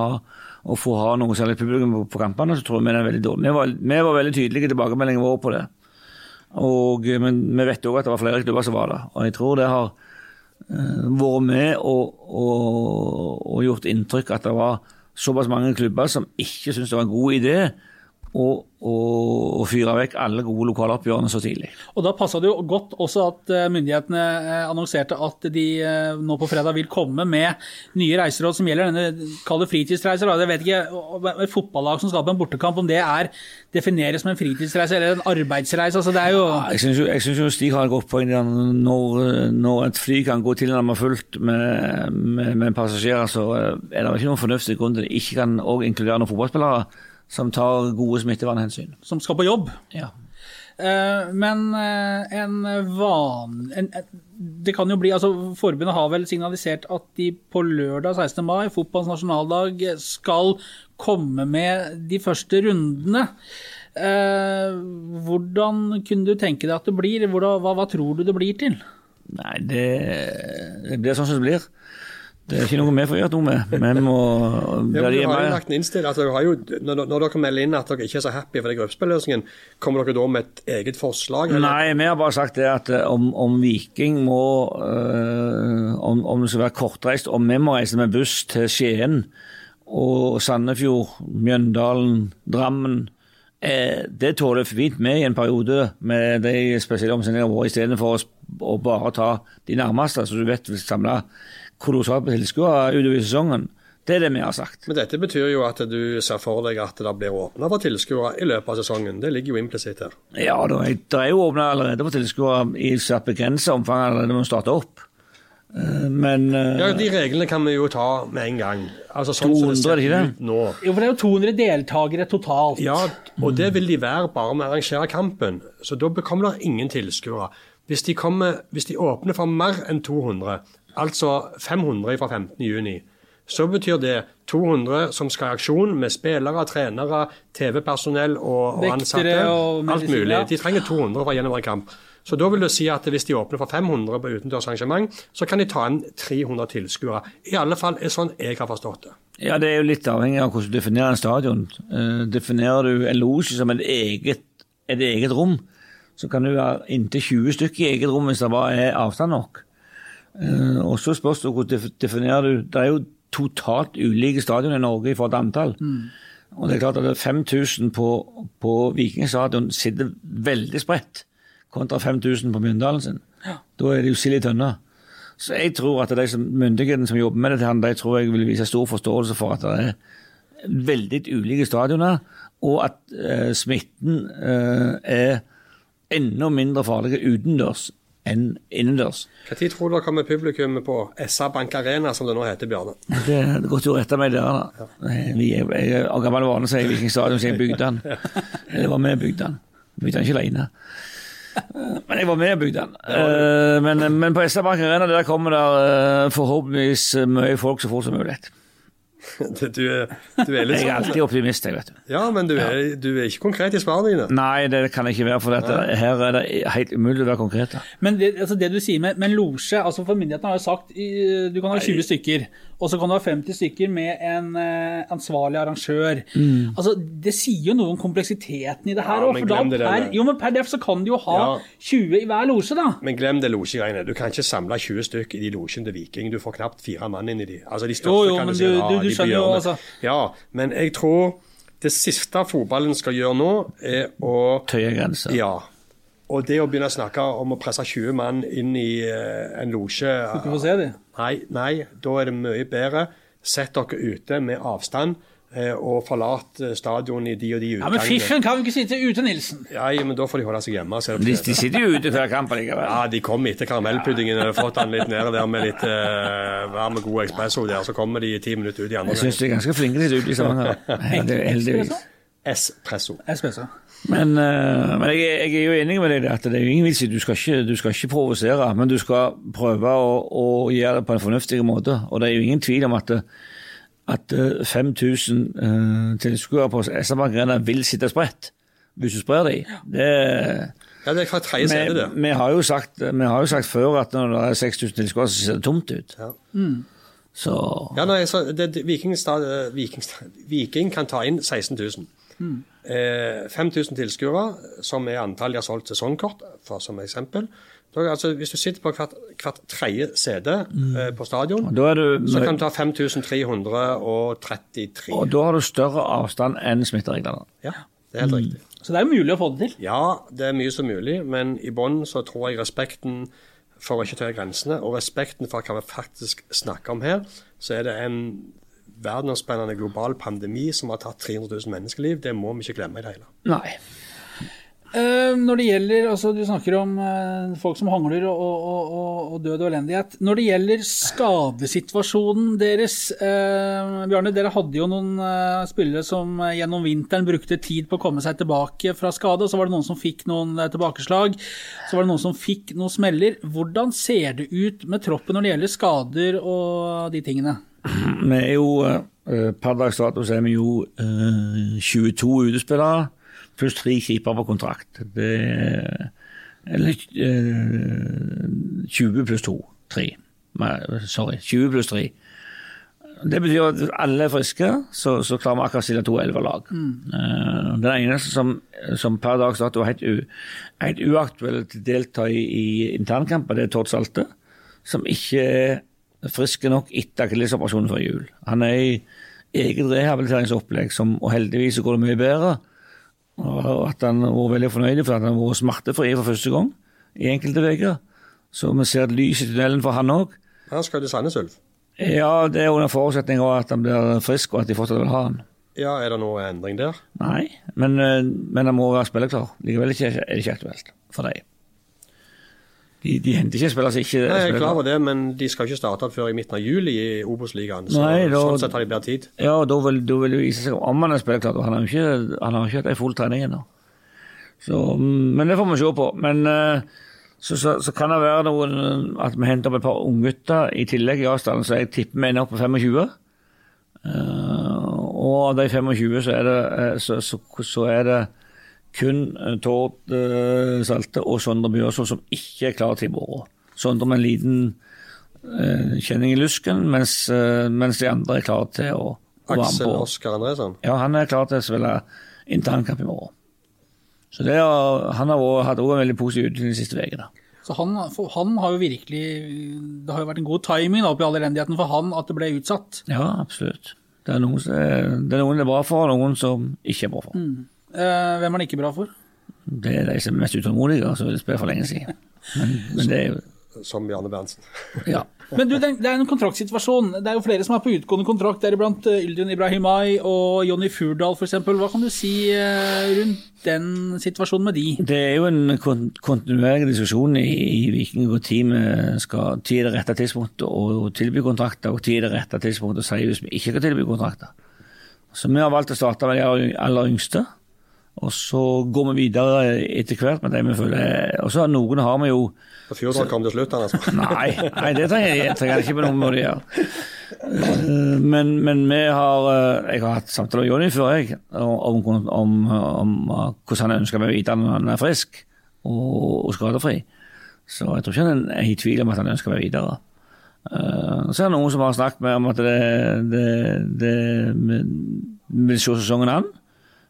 å få ha noe særlig publikum på, kampene, så tror jeg vi er veldig dårlig. Vi var, vi var veldig tydelige i tilbakemeldingen vår på det. Og, men vi vet òg at det var flere klubber som var der. Og jeg tror det har vært med og, og, og, gjort inntrykk at det var såpass mange klubber som ikke syntes det var en god idé å, og, og fyre vekk alle gode lokaloppgjørene så tidlig. Og Da passa det jo godt også at eh, myndighetene eh, annonserte at de eh, nå på fredag vil komme med nye reiseråd som gjelder denne kalde fritidsreiser. Jeg vet ikke, Et fotballag som skal på en bortekamp, om det er defineres som en fritidsreise eller en arbeidsreise? altså det er jo... Jeg syns Stig har et godt poeng når, når et fly kan gå tilnærmet fullt med, med, med passasjerer, så er det ikke noen fornuftig grunn til det ikke kan også inkludere noen fotballspillere som tar gode smittevernhensyn. Som skal på jobb? Ja. Uh, men uh, en vanlig Det kan jo bli altså Forbundet har vel signalisert at de på lørdag 16. mai, fotballens nasjonaldag, skal komme med de første rundene. Uh, hvordan kunne du tenke deg at det blir? Hva, hva, tror du det blir til? Nei, det, det blir sånn som det blir. Det er ikke noe vi får gjøre noe med. Vi må ja, du har jo lagt en innstilling, altså, jo, når, når, dere melder inn at dere ikke er så happy for den gruppespilløsningen, kommer dere da med et eget forslag? Eller? Nei, vi har bare sagt det at eh, om, om Viking må øh, om, om, det skal være kortreist, om vi må reise med buss til Skien og Sandefjord, Mjøndalen, Drammen eh, det tåler fint med i en periode med de spesielle omstendighetene våre, istedenfor å bare ta de nærmeste, så du vet vi samle kolossalt på tilskuere utover sesongen. Det er det vi har sagt. Men dette betyr jo at du ser for deg at det blir åpna for tilskuere i løpet av sesongen. Det ligger jo implisitt her. Ja, det er, jo åpna allerede for tilskuere i svært begrensa omfang allerede når vi starter opp. Eh, men eh, Ja, De reglene kan vi jo ta med en gang. Altså sånn 200, som det ser ut nå. Jo, for det er jo 200 deltakere totalt. Ja, og det vil de være bare med å arrangere kampen. Så da kommer det ingen tilskuere. Hvis de, hvis de åpner for mer enn 200, altså 500 fra 15.6. Så betyr det 200 som skal i aksjon, med spillere, trenere, TV-personell og, og ansatte. Og alt mulig. De trenger 200 for å gjennomføre en kamp. Så da vil du si at hvis de åpner for 500 på utendørsarrangement, så kan de ta inn 300 tilskuere. I alle fall er sånn jeg har forstått det. Ja, Det er jo litt avhengig av hvordan du definerer en stadion. Uh, definerer du en losje som et eget, et eget rom, så kan du være inntil 20 stykker i eget rom hvis det bare er avstand nok. Uh, og så spørs det hvordan definerer du Det er jo totalt ulike stadioner i Norge i forhold til antall. Mm. Og det er klart at 5000 på, på Vikingstadion sitter veldig spredt, kontra 5000 på Myndalen sin. Ja. Da er det jo sild i tønna. Så jeg tror at de som, myndighetene som jobber med dette, de tror jeg vil vise stor forståelse for at det er veldig ulike stadioner, og at uh, smitten uh, er enda mindre farlig utendørs enn innendørs. Når tror du det kommer publikum på SA Bank Arena, som det nå heter, Bjarne? Det, er til å rette meg der, da. Vi er, jeg er gammel vane, sier Viking Stadion, så jeg bygde den. Jeg var med og bygde den. Bygde den ikke alene. Men jeg var med og bygde den. Eh, men, men på SA Bank Arena der kommer det eh, forhåpentligvis mye folk så fort som mulig. Du er, du er litt Jeg er sånn- alltid optimist, jeg, vet du. Ja, men du er, du er ikke konkret i svarene dine. Nei, det kan jeg ikke være, for dette. her er det helt umulig å være konkret. Men det, altså det, du sier med, med losje altså for Myndighetene har jo sagt du kan ha 20 stykker, og så kan du ha 50 stykker med en uh, ansvarlig arrangør. Mm. Altså, Det sier jo noe om kompleksiteten i det her òg. Ja, per, jo, men per def så kan du jo ha ja. 20 i hver losje, da. Men glem det losjegreiene. Du kan ikke samle 20 stykker i de losjene til Viking. Du får knapt fire mann inn i de. Altså, de største jo, jo, kan du si ja, du, du skjønner jo, altså. Ja, men jeg tror det siste fotballen skal gjøre nå, er å Tøye grenser. Ja. Og det å begynne å snakke om å presse 20 mann inn i uh, en losje nei, nei, da er det mye bedre. Sett dere ute med avstand. Eh, og forlate stadion i de og de utgangene. Ja, Men Fiffen kan jo ikke sitte ute, Nilsen. Ja, men Da får de holde seg hjemme. De, de, sitter jo ute før kampen likevel. Ja, de kommer etter karamellpuddingen har fått den litt nede der med litt uh, varm og god espresso der. Så kommer de ti minutter ut i andre Jeg syns de er ganske flinke til ute i Stavanger. Heldigvis. Espresso. Espresso. Men, uh, men jeg, jeg, er jo enig med deg at det er jo ingen vits i du skal ikke, du skal ikke provosere, men du skal prøve å, å, gjøre det på en fornuftig måte. Og det er jo ingen tvil om at at 5000 uh, tilskuere på SR-Bank Arena vil sitte spredt. hvis du sprer dem. Det, Ja, det er hver tredje sete, det. vi, har jo sagt, vi har jo sagt før at når det er 6000 tilskuere, så ser det tomt ut. Ja. Så Ja, nei, så det, Vikingstad, eh, Vikingstad, Viking kan ta inn 16 000. Eh, 5000 tilskuere, som er antall de har solgt sesongkort, for som eksempel. Da, altså, hvis du sitter på hvert, hvert tredje sete eh, på stadion, da er du så kan du ta 5333. Og da har du større avstand enn smittereglene. Ja, det er helt riktig. Så det er jo mulig å få det til. Ja, det er mye som mulig, men i bånn så tror jeg respekten for å ikke tøye grensene, og respekten for hva vi faktisk snakker om her, så er det en verdensomspennende global pandemi som har tatt 300 000 menneskeliv. Det må vi ikke glemme i det hele. Nei. Eh, når det gjelder, altså Du snakker om eh, folk som hangler og, og, og, og død og elendighet. Når det gjelder skadesituasjonen deres eh, Bjarne, dere hadde jo noen eh, spillere som gjennom vinteren brukte tid på å komme seg tilbake fra skade. og Så var det noen som fikk noen tilbakeslag. Så var det noen som fikk noen smeller. Hvordan ser det ut med troppen når det gjelder skader og de tingene? Vi er jo eh, Per dags dato er vi jo eh, 22 utespillere pluss tre keepere på kontrakt. Det er Eller eh, 20 pluss 2. 3. Sorry. 20 pluss 3. Det betyr at alle er friske, så, så klarer vi akkurat å stille to elverlag. Uh, den eneste som, som per dags dato er helt, u, helt uaktuell til å delta i, i internkamper, det er Tord Salte, som ikke er frisk nok etter akillesoperasjonen før jul. Han er i eget rehabiliteringsopplegg, som, og heldigvis går det mye bedre. Og at han var veldig fornøyd for at han vært smertefri for første gang i enkelte uker. Så vi ser et lys i tunnelen for han òg. Han skal til Sandnes Ulf. Ja, det er under forutsetning av at han blir frisk, og at de fortsatt vil ha han. Ja, er det noe endring der? Nei, men, eh, men han må være spilleklar. Likevel er det ikke aktuelt for dem. De, de henter ikke spillere som ikke Nei, jeg er klar over det, men de skal ikke starte før i midten av juli i Obos-ligaen. Så sånn sett har de bedre tid. Ja, da vil, da vil det vise seg om han er spilleklar. og Han har ikke, han har ikke hatt ei full trening ennå. Men det får vi se på. Men eh, så, så, så kan det være noen, at vi henter opp et par unggutter i tillegg i avstanden, så jeg tipper vi ender opp på 25. Uh, og av de 25 så er det, eh, så, så, så er det kun eh, Tord eh, Salte og Sondre Bjørsvold som ikke er klar til i morgen. Sondre med en liten eh, kjenning i lusken, mens, eh, mens de andre er klare til å, å være med Aksel på. Oskar Andresen? Ja, han er klar til å spille internkamp i morgen. Så det har, han har også, hatt også en veldig positiv utvikling de siste ukene. Så han, han har jo virkelig Det har jo vært en god timing da, oppi all elendigheten for han at det ble utsatt. Ja, absolutt. Det er, noen, det er noen det er bra for, og noen som ikke er bra for. Eh, hvem er han ikke bra for? Det er de som er mest utålmodige, og som vil spille for lenge siden. Men, men det er jo Som Bjarne Berntsen. Ja. Men du, det er en kontraktsituasjon. Det er jo flere som er på utgående kontrakt, deriblant eh, Yldin Ibrahimai og Jonny Furdal f.eks. Hva kan du si eh, rundt den situasjonen med de? Det er jo en kon kontinuerlig diskusjon i, i Viking hvor teamet skal tid er det rette tidspunktet å tilby kontrakter, og tid er det rette tidspunktet å si hvis vi ikke kan tilby kontrakter. Så vi har valgt å starte med de aller yngste, og så går vi videre etter hvert med det vi føler Og så noen har vi jo På Fjordal kom det slutt, altså. Nei, nei det trenger jeg, jeg trenger ikke på noen måte gjøre. Eh, Men, men vi har eh, Jeg har hatt samtaler med Jonny før, jeg, om, om, om, eh, hvordan han ønsker meg videre når han er frisk og, og skadefri. Så jeg tror ikke han er i tvil om at han ønsker meg videre. Så er det noen som har snakket med om at det, det, det vi vil se sesongen an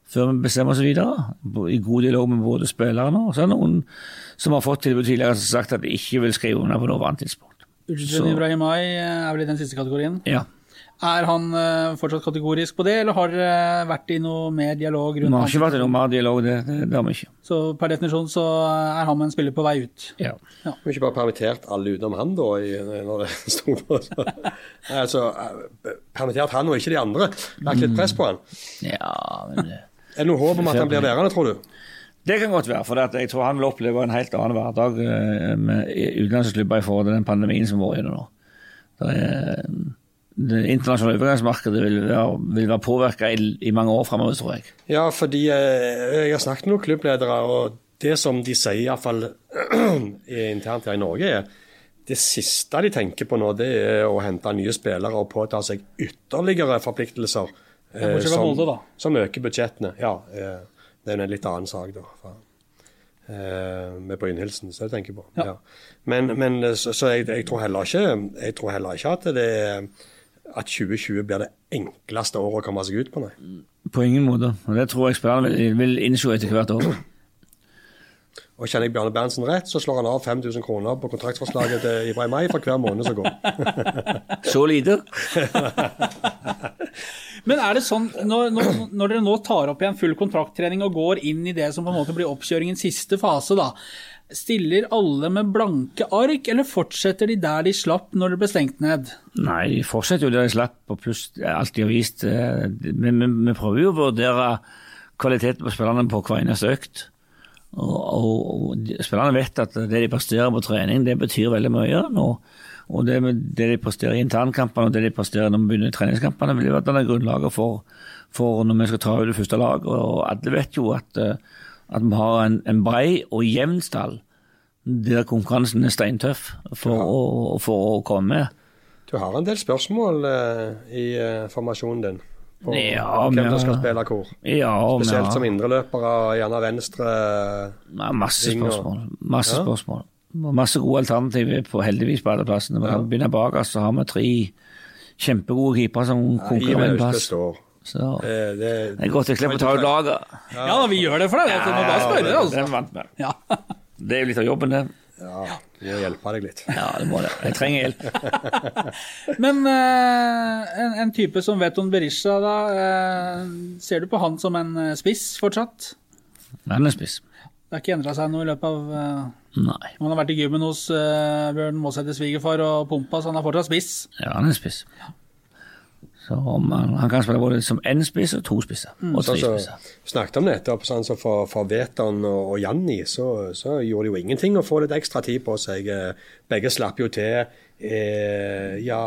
før vi bestemmer oss videre, i god dialog med både spillerne og så er det noen som har fått tilbud tidligere som har sagt at de ikke vil skrive under på noe annet tidspunkt. Så- Ibrahimai eh, er vel i den siste kategorien. Ja. Er han eh, fortsatt kategorisk på det, eller har det vært i noe mer dialog Vi rundt har han? ikke vært i noe mer dialog, det, det, det har vi ikke. Så per definisjon så er han med en spiller på vei ut. Ja. Vi ikke bare permittert alle utenom han, da, i, når det sto på. Så. Nei, altså, eh, permittert han og ikke de andre. Lagt litt press på han. ja, men Er det noe håp om at han blir værende, tror du? Det kan godt være, for at jeg tror han vil oppleve en helt annen hverdag eh, med utenlandsklubber i forhold til den pandemien som går gjennom nå. Det, er, det internasjonale overgangsmarkedet vil være, vil være påvirka i, i mange år framover, tror jeg. Ja, fordi eh, jeg har snakket med noen klubbledere, og det som de sier iallfall internt her i Norge, er det siste de tenker på nå, det er å hente nye spillere og påta seg ytterligere forpliktelser. Eh, som, Molde, da. som øker budsjettene. Ja, eh, Det er jo en litt annen sak, da. For, eh, med Brynhildsen, så jeg tenker på. Ja. Ja. Men, men så, så jeg, jeg, tror heller ikke, jeg tror heller ikke at det at 2020 blir det enkleste året å komme seg ut på, nei. På ingen måte. Og det tror jeg spillerne vil, vil innse etter hvert år. Og kjenner jeg Bjarne Berntsen rett, så slår han av 5000 kroner på kontraktsforslaget til Ibrahim May for hver måned som går. Så lite. Men er det sånn, når, når, dere nå tar opp igjen full kontrakttrening og går inn i det som på en måte blir oppkjøringens siste fase, da, stiller alle med blanke ark, eller fortsetter de der de slapp når det ble stengt ned? Nei, de fortsetter jo der de slapp, og pluss alt de har vist. eh, Men vi prøver jo å vurdere kvaliteten på spillerne på hver eneste økt. Og, og, og spillerne vet at det de presterer på trening, det betyr veldig mye. nå. Og det, med det de presterer i internkampene og det de presterer når vi begynner i treningskampene, vil være denne grunnlaget for, for når vi skal ta ut det første laget. Og alle vet jo at, eh, at vi har en, en brei og jevn stall der konkurransen er steintøff for, å, for å komme med. Du har en del spørsmål eh, i eh, formasjonen din. På Ja, hvem men- som skal spille hvor. Ja, Spesielt har- som indreløpere, gjerne venstre. Ja, masse spørsmål. Masse Ja. spørsmål. Masse gode alternativer på heldigvis på alle plassene. Vi kan begynne bakerst, så har vi tre kjempegode keepere som konkurrerer om en plass. Så Eh, det, det er godt jeg slipper å ta ut laget. Ja, vi gjør det for deg. Ja, du må bare spørre, altså. Det er jo litt av jobben, det. Ja, vi må hjelpe deg litt. Ja, det må det. Jeg trenger hjelp. Men uh, en, en type som Veton Berisha, da, Uh, ser du på han som en spiss fortsatt? Han er spiss. Det har ikke endra seg noe i løpet av eh, Nei. Han har vært i gymmen hos uh, Bjørn Måsæter svigerfar og pumpa, så han er fortsatt spiss. Ja, han er spiss. Så man, han, kan spille både som én spiss og to spisser. Og tre Sånn Så, spisser. snakket om nettopp, sånn som for, for Veton og, og Janni, så, så gjorde det jo ingenting å få litt ekstra tid på seg. Eh, Begge slapp jo til eh, ja,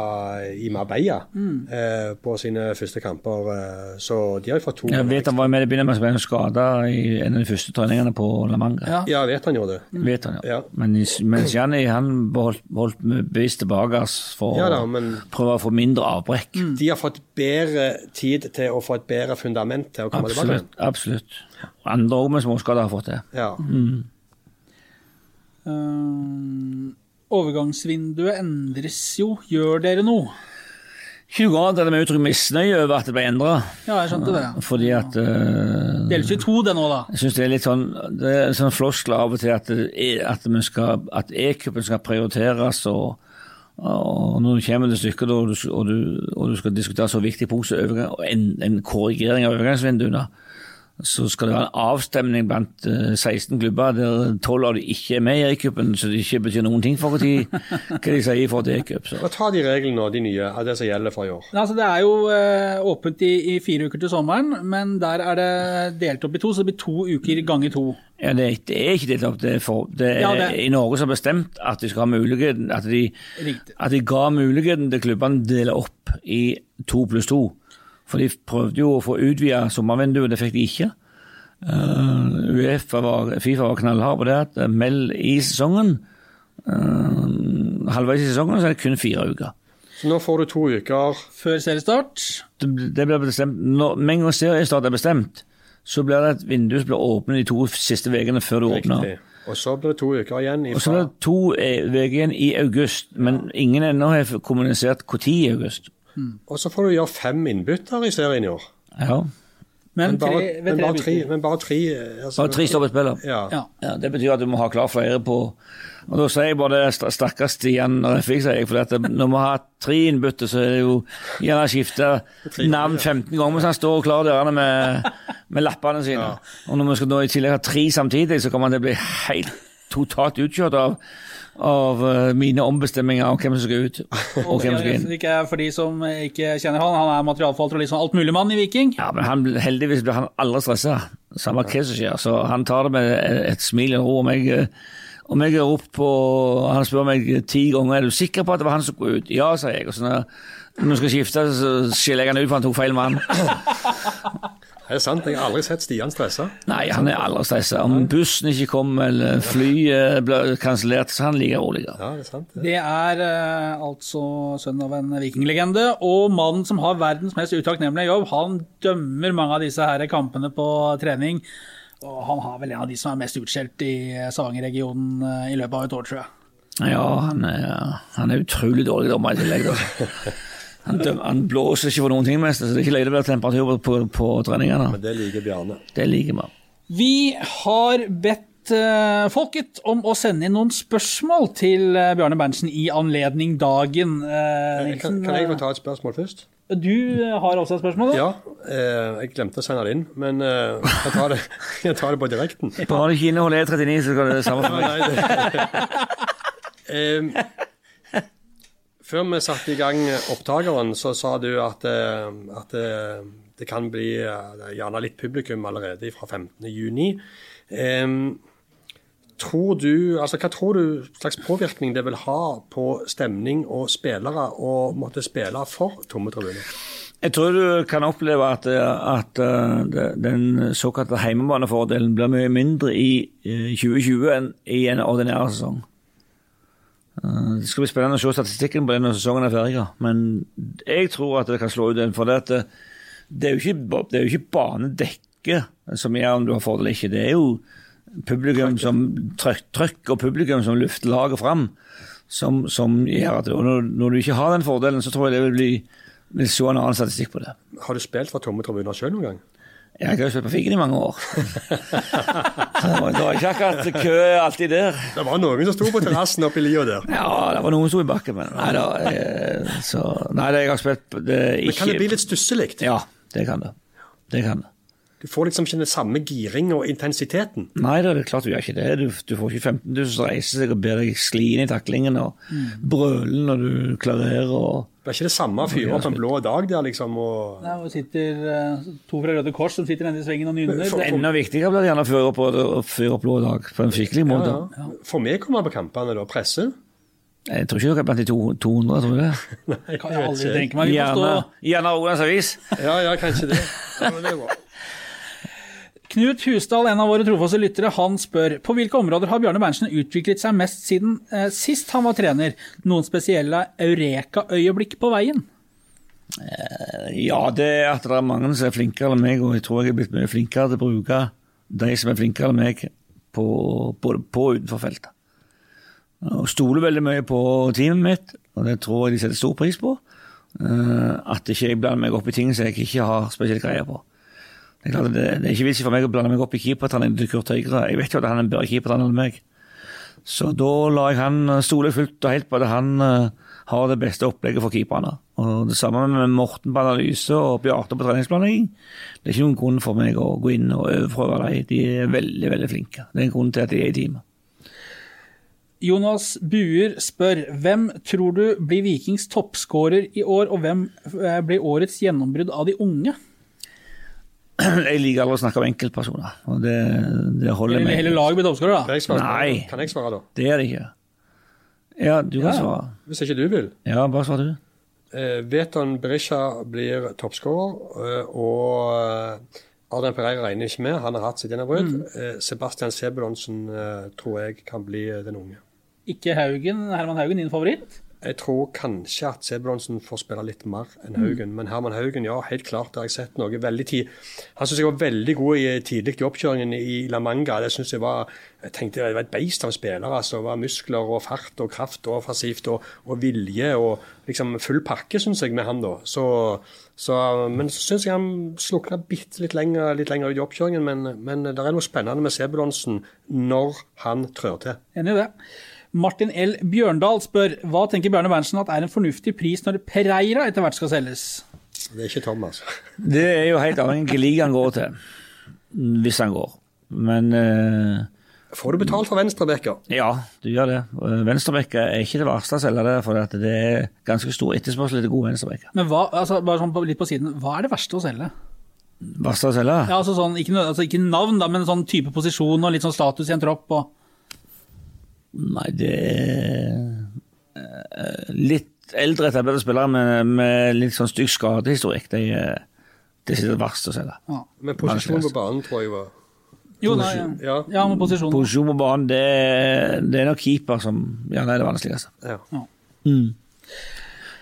i Marbella eh, på sine første kamper, eh, så de har jo fått to. Jeg vet han var med i begynnelsen, men så ble han skada i en av de første treningene på La Manga. Ja. Ja, vet han gjorde det. Vet han, ja. Ja. Men mens Janni han beholdt, holdt med bevisst tilbake for Ja da, å prøve å få mindre avbrekk. de har fått bedre tid til å få et bedre fundament til å komme tilbake. Absolutt. absolutt. Andre òg med småskader har fått det. Ja. Eh, overgangsvinduet endres jo. Gjør dere noe? 20 år hadde vi uttrykt misnøye over at det ble endra, Ja, jeg skjønte det. fordi at eh, Deles i to, det nå, da. Jeg syns det er litt sånn det er sånn floskler av og til at, er- at, skal, at e-cupen skal prioriteres. og og når du kommer til stykket og og, du, og du skal diskutere så viktig punkt som en, en korrigering av overgangsvinduene, så skal det være en avstemning blant eh, 16 klubber der 12 av de ikke er med i e-cupen, så det ikke betyr noen ting for hva de, hva de sier i forhold til. Og ta de reglene og de nye, av det som gjelder for i år. Altså, det er jo eh, åpent i, i fire uker til sommeren, men der er det delt opp i to, så det blir to uker ganger to. Ja, det, det er ikke delt opp. Det er, for, det er Ja, det- i Norge som har bestemt at de skal ha muligheten at de, at de ga muligheten til klubbene å dele opp i to pluss to. For de prøvde jo å få utvida sommervinduet, det fikk de ikke. Uh, UEFA var, Fifa var knallhard på det. at Meld i sesongen. Uh, halvveis i sesongen så er det kun fire uker. Så nå får du to uker. Før seriestart. Det, det blir bestemt, når, Med en gang seriestart er bestemt, så blir det et vindu som blir åpnet de to siste ukene før du åpner. Og så blir det to uker igjen. Og så blir det to uker igjen i august, men ingen ennå har kommunisert når i august. Og så får du gjøre fem innbytter i serien i år. Ja. Men, Men bare, tre, men bare tre. Men bare tre eh, altså, Bare tre stoppespillere. Ja. Ja. Ja, det betyr at du må ha klar flere på Og Da sier jeg bare det st- stakkars Stian Refvik, sier jeg. For at når vi har tre innbytte, så er det jo gjerne skifte navn 15 ganger mens han står klar dørene med, med lappene sine. Og når vi skal nå i tillegg ha tre samtidig, så kommer han til å bli helt totalt utkjørt av, av eh, mine ombestemminger om hvem som skal ut, og hvem som skal inn. Ikke for de som ikke kjenner han, han er materialforvalter og liksom sånn altmuligmann i Viking. Ja, men han, heldigvis blir han aldri stressa, samme hva som skjer. Så han tar det med et smil og ro. Om jeg, eh, om jeg er oppe og Han spør meg ti ganger er du sikker på at det var han som skulle ut. Ja, sier jeg. Og så når, når vi skal skifte, så skiller jeg han ut for han tok feil mann. Er det sant? Jeg har aldri sett Stian stressa. Nei, han er aldri stressa. Om bussen ikke kom eller flyet ble kansellert, så er han like rolig. Ja, det er sant. det. Det er uh, altså sønn av en vikinglegende, og mannen som har verdens mest utakknemlige jobb. Han dømmer mange av disse her kampene på trening. Og han har vel en av de som er mest utskjelt i Stavanger-regionen uh, i løpet av et år, tror jeg. Ja, han er, han er utrolig dårlig dommer i tillegg. Han, han blåser ikke for noen ting, mest, så det er ikke løye å være temperatur på, på, på treningene. Men det liker Bjarne. Det liker vi. Vi har bedt eh, folket om å sende inn noen spørsmål til eh, Bjarne Berntsen i anledning dagen. Eh, Kan, kan jeg få ta et spørsmål først? Du eh, har også et spørsmål? da? Ja, eh, jeg glemte å sende det inn, men eh, jeg, tar det, jeg tar det på direkten. Bare det ikke inneholder E39, så skal det samme for meg. Før vi satte i gang opptakeren, så sa du at, eh, at eh, det kan bli eh, gjerne litt publikum allerede fra 15.6. Um, altså hva tror du slags påvirkning det vil ha på stemning og spillere å måtte spille for tomme tribuner? Jeg tror du kan oppleve at, at den såkalte heimebanefordelen blir mye mindre i uh, 2020 enn i en ordinær sesong. Uh, Det skal bli spennende å se statistikken på det når sesongen er ferdig, men jeg tror at det kan slå ut en. For det, at det, er jo ikke, det er jo ikke banedekket som gjør om du har fordel eller ikke. Det er jo publikum som trøkk, trøkk og publikum som lufter laget fram, som, som gjør at når, når du ikke har den fordelen, så tror jeg det vil bli vil se en annen statistikk på det. Har du spilt for tomme tribuner sjøl noen gang? Jeg har jo spilt på Figgen i mange år. Så det var ikke akkurat kø alltid der. Det var noen som sto på terrassen oppe i lia der. Ja, det var noen som sto i bakken, men nei da. eh, Så Nei, det jeg har spilt det er Men kan det bli litt stusselig? Ja, det kan det. Det kan det. Du får liksom ikke den samme giring og intensiteten. Nei det er klart du gjør ikke det. Du, du får ikke 15 000 som reiser seg og ber deg skli inn i taklingen og brøle når du klarerer og Det er ikke det samme å fyre opp en blå dag der, liksom. og... Nei, og sitter eh, to fra Røde Kors som sitter nede i svingen og nynner. For- for... Enda viktigere blir det gjerne å fyre opp, opp blå dag på en skikkelig Ja, måte. ja. Får vi komme på kampene da? Presse? Jeg tror ikke dere er blant de to- 200, tror du det? jeg kan jeg aldri tenke meg. Vi må Gjerne, stå gjerne Rogalands Avis. Ja, ja, kanskje det. Ja, men det er bra. Knut Husdal, en av våre trofaste lyttere, han spør på hvilke områder har Bjarne Berntsen utviklet seg mest siden eh, sist han var trener? Noen spesielle eureka-øyeblikk på veien? Ja, det er at det er mange som er flinkere enn meg, og jeg tror jeg er blitt mye flinkere til å bruke de som er flinkere enn meg, på, både på utenfor feltet. Jeg stoler veldig mye på teamet mitt, og det tror jeg de setter stor pris på. Eh, At ikke jeg blander meg opp i ting som jeg ikke har spesielt greie på. Det er, det, det er ikke vits for meg å blande meg opp i keepertrening til Kurt Høyre. Jeg vet jo at han er en bedre keepertrener enn meg. Så da la jeg han stole fullt og helt på at han uh, har det beste opplegget for keeperne. Og det samme med Morten på analyse og Bjarte på treningsplanlegging. Det er ikke noen grunn for meg å gå inn og overprøve dem. De er veldig, veldig flinke. Det er en grunn til at de er i teamet. Jonas Buer spør hvem tror du blir Vikings toppskårer i år, og hvem eh, blir årets gjennombrudd av de unge? Jeg liker aldri å snakke om enkeltpersoner, og det, det holder meg. hele laget blir toppskårer, Kan da? jeg Nei. Kan jeg svare da? Det er det ikke. Ja, du kan Ja. svare. Hvis ikke du vil. Ja, bare svar du. Eh, Veton Berisha blir toppskårer, eh, og eh, Adrian Pereira regner ikke med. Han har hatt sitt gjennombrudd. Eh, Sebastian Sebulonsen eh, tror jeg kan bli eh, den unge. Ikke Haugen, Herman Haugen, din favoritt? Jeg tror kanskje at Sebulonsen får spille litt mer enn Haugen. Men Herman Haugen, ja, helt klart har jeg sett noe veldig tid. Han syns jeg var veldig god i tidlig i oppkjøringen i La Manga. Det synes jeg var jeg tenkte det var et beist av en spiller. altså. Det var muskler og fart og kraft og offensivt og, og vilje og liksom full pakke, syns jeg, med han da. Så, så, men så syns jeg han slukna bitte litt lenger, litt lenger ut i oppkjøringen. Men, men det er noe spennende med Sebulonsen når han trør til. Enig i det. Martin L. Bjørndal spør hva tenker Bjarne Berntsen at er en fornuftig pris når Pereira etter hvert skal selges? Det er ikke Tom, altså. Det er jo helt avhengig av hvilken liga han går til, hvis han går. Men uh, Får du betalt for venstrebekker? ja, du gjør det. Venstrebekker er ikke det verste å selge det, for det er ganske stor etterspørsel etter gode venstrebekker. Men hva, altså, bare sånn litt på siden, hva er det verste å selge? Verste å selge? Ja, altså sånn, ikke, altså, ikke navn, da, men sånn type posisjon og litt sånn status i en tropp. Og, Nei, det er eh, litt eldre etablerte spillere med, med litt sånn stygg skadehistorikk. Det er det er det verste å se ja. Men posisjonen på banen tror jeg var Jo, nei, ja. Ja. ja, med posisjon. Posisjon på banen, det, det er nok keeper som ja, det er det vanskeligste. Ja. Mm.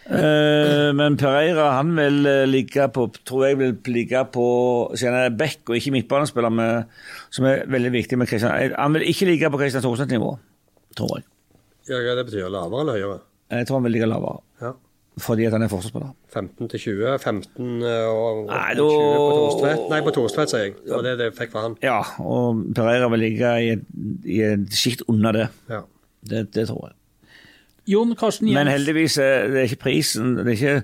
Uh, men Pereira han vil eh, ligge på tror jeg vil ligge på siden han er back og ikke midtbanespiller, med, som er veldig viktig med Kristian. Han vil ikke ligge på Kristian Thorseth-nivå, tror jeg. Ja, hva det betyr lavere eller høyere? Jeg tror han vil ligge lavere, Ja. fordi at han er forsvarsspiller. 15 til 20, 15 og, og Nei, 20 på da- Torstvedt. Nei, på Torstvedt, sier jeg. Det var det det fikk for han. Ja, og Pereira vil ligge i et, i et sjikt under det. Ja. det. Det tror jeg. Jon Karsten Jens. Men heldigvis er det ikke prisen. Det, er ikke,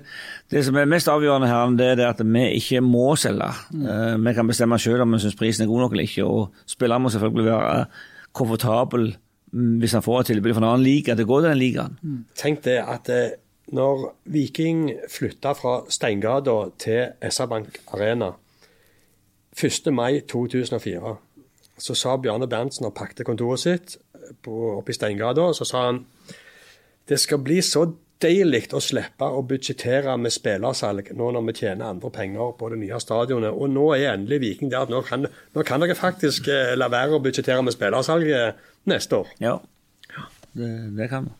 det som er mest avgjørende her, det er at vi ikke må selge. Eh, vi kan bestemme selv om vi syns prisen er god nok eller ikke. Og spilleren må selvfølgelig være komfortabel mm, hvis han får et tilbud fra en annen liga. Det går til den ligaen. Tenk det at eh, når Viking flytta fra Steingata til SR-Bank Arena 1. mai 2004, så sa Bjarne Berntsen og pakte kontoret sitt på, oppe i Steingata, så sa han det skal bli så deilig å slippe å budsjettere med spillersalg nå når vi tjener andre penger på det nye stadionet. Og nå er endelig Viking der at nå kan, nå kan dere faktisk eh, la være å budsjettere med spillersalg eh, neste år. Ja, det, det kan vi.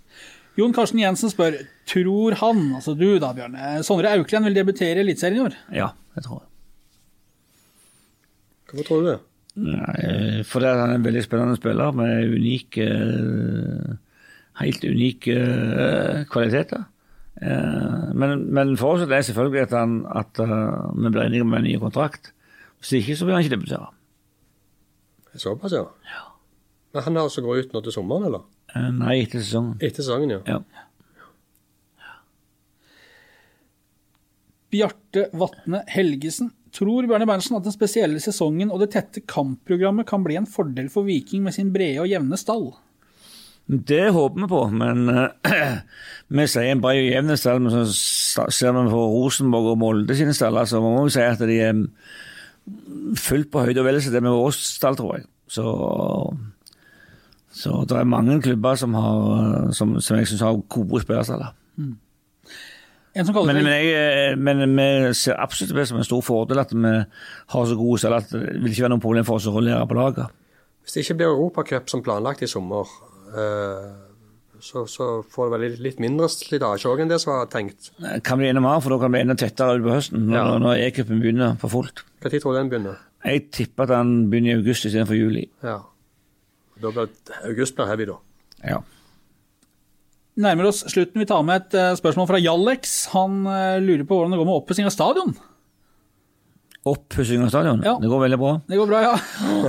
Jon Karsten Jensen spør tror han, altså du da, Bjørne, Sondre Auklend vil debutere i Eliteserien i år. Ja, det tror jeg. Hvorfor tror du det? Nei, fordi han er en veldig spennende spiller med unike eh, Helt unike eh, kvaliteter. Eh, Men, men fortsatt er selvfølgelig at, han, at vi blir enige om en ny kontrakt. Hvis ikke, så vil han ikke debutere. Såpass, ja. Men han er altså går ut nå til sommeren, eller? Eh, Nei, etter sesongen. Etter sesongen, ja. Ja. Bjarte Vatne Helgesen. Tror Bjarne Berntsen at den spesielle sesongen og det tette kampprogrammet kan bli en fordel for Viking med sin brede og jevne stall? Det håper vi på, men eh, vi sier en bred og jevn stall. Men så ser vi på Rosenborg og Molde sine staller, så må vi si at de er fullt på høyde og vel det med vår stall, tror jeg. Så, så det er mange klubber som, har, som, som jeg syns har gode spillerstaller. Mm. Men, men, jeg, men vi ser absolutt det som en stor fordel at vi har så gode steder at det vil ikke være noe problem for oss å rullere på laget. Hvis det ikke blir Europacup som planlagt i sommer, eh, så, så får det vel litt, litt mindre slitasje òg enn det som var tenkt. Kan bli enda mer, for da kan det bli enda tettere utpå høsten, når, Ja. når e-cupen begynner for fullt. Når tror du den begynner? Jeg tipper at den begynner i august istedenfor juli. Ja. Da blir August blir heavy, da. Ja. nærmer oss slutten. Vi tar med et eh, spørsmål fra Jallex. Han eh, lurer på hvordan det går med oppussing av stadion. Oppussing av stadion. Ja. Det går veldig bra. Det går bra, ja.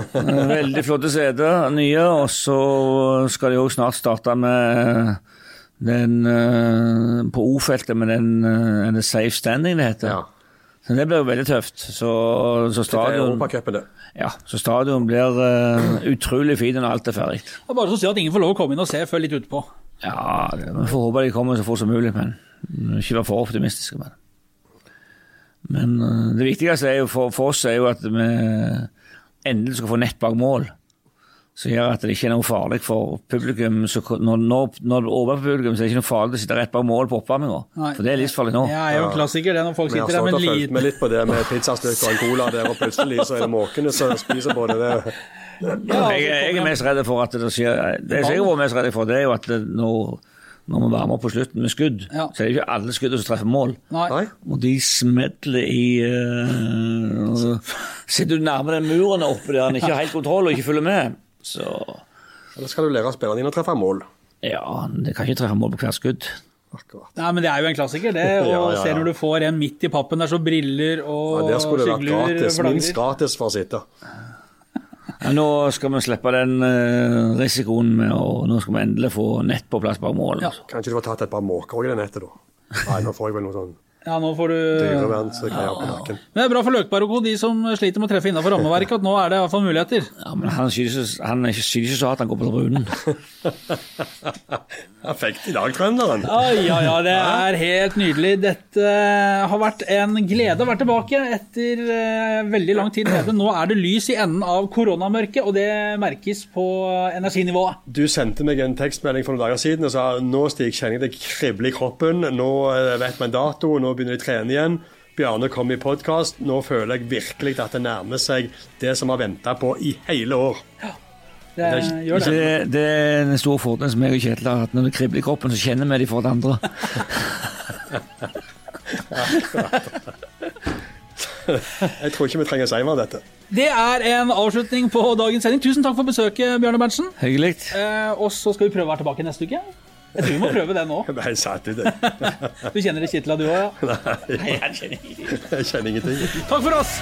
Veldig flotte seter, nye. Og så skal de jo snart starte med den eh, på O-feltet med den er det safe standing det heter. Ja. Så det blir jo veldig tøft. Så, så stadion ja, så stadion blir uh, utrolig fint når alt er ferdig. Det er bare så si at ingen får lov å komme inn og se før litt utpå. Ja, vi får håpe de kommer så fort som mulig, men ikke være for optimistiske. Men, men uh, det viktigste er jo for, for oss er jo at vi endelig skal få nett bak mål. Som gjør at det ikke er noe farlig for publikum. Så når, når, når det er over på publikum, så er det ikke noe farlig å sitte rett bak mål på oppvarminga. For det er livsfarlig nå. Det er jo klassiker det når folk Vi har sitter der stått med og en fulgt liten med litt på det med pizzastykker og en cola der, og plutselig så er det måkene som spiser på det. det. Ja, Jeg, jeg er mest redd for at det skjer Det jeg har vært mest redd for, det er jo at når, når vi varmer opp på slutten med skudd, Ja. så er det ikke alle skuddene som treffer mål. Nei. Og de smedler i uh, Sitter du nærme den muren oppe der han ikke har helt kontroll og ikke følger med, så Eller skal du lære spillerne dine å treffe mål? Ja, det kan ikke treffe mål på hvert skudd. Akkurat. Nei, men det er jo en klassiker, det. Å Ja, ja, ja. se når du får en midt i pappen der så briller og Ja, der skulle det vært gratis. Minst gratis for å sitte. Ja, nå skal vi slippe den eh, risikoen med å Nå skal vi endelig få nett på plass bak mål. Ja. Kan ikke du få tatt et par måker òg i det nettet, da? Nei, nå får jeg vel noe sånn Ja, nå får du ja. på. Men det er bra for Løkberg og co., de som sliter med å treffe innenfor rammeverket, at nå er det i hvert fall muligheter. Ja, men han synes, ikke- han så hardt han går på tribunen. Perfekt i dag, trønderen. Oi, ja, ja, det er helt nydelig. Dette har vært en glede å være tilbake etter eh, veldig lang tid nede. Nå er det lys i enden av koronamørket, og det merkes på energinivået. Du sendte meg en tekstmelding for noen dager siden og sa nå Stig, kjenner jeg det kribler i kroppen. Nå eh, vet man dato, nå begynner de å trene igjen. Bjarne kom i podkast. Nå føler jeg virkelig at det nærmer seg det som vi har venta på i hele år. Det Det er- gjør det. Det, det er en stor fordel som jeg og Kjetil har hatt. Når det kribler i kroppen, så kjenner vi de for det andre. Jeg tror ikke vi trenger å si mer om dette. Det er en avslutning på dagens sending. Tusen takk for besøket, Bjørne Berntsen. Hyggelig. Eh, og så skal vi prøve å være tilbake neste uke. Jeg tror vi må prøve det nå. Nei, sa du det? Du kjenner det, Kitla, du òg? Ja. Nei, jeg kjenner Jeg kjenner ingenting. Takk for oss!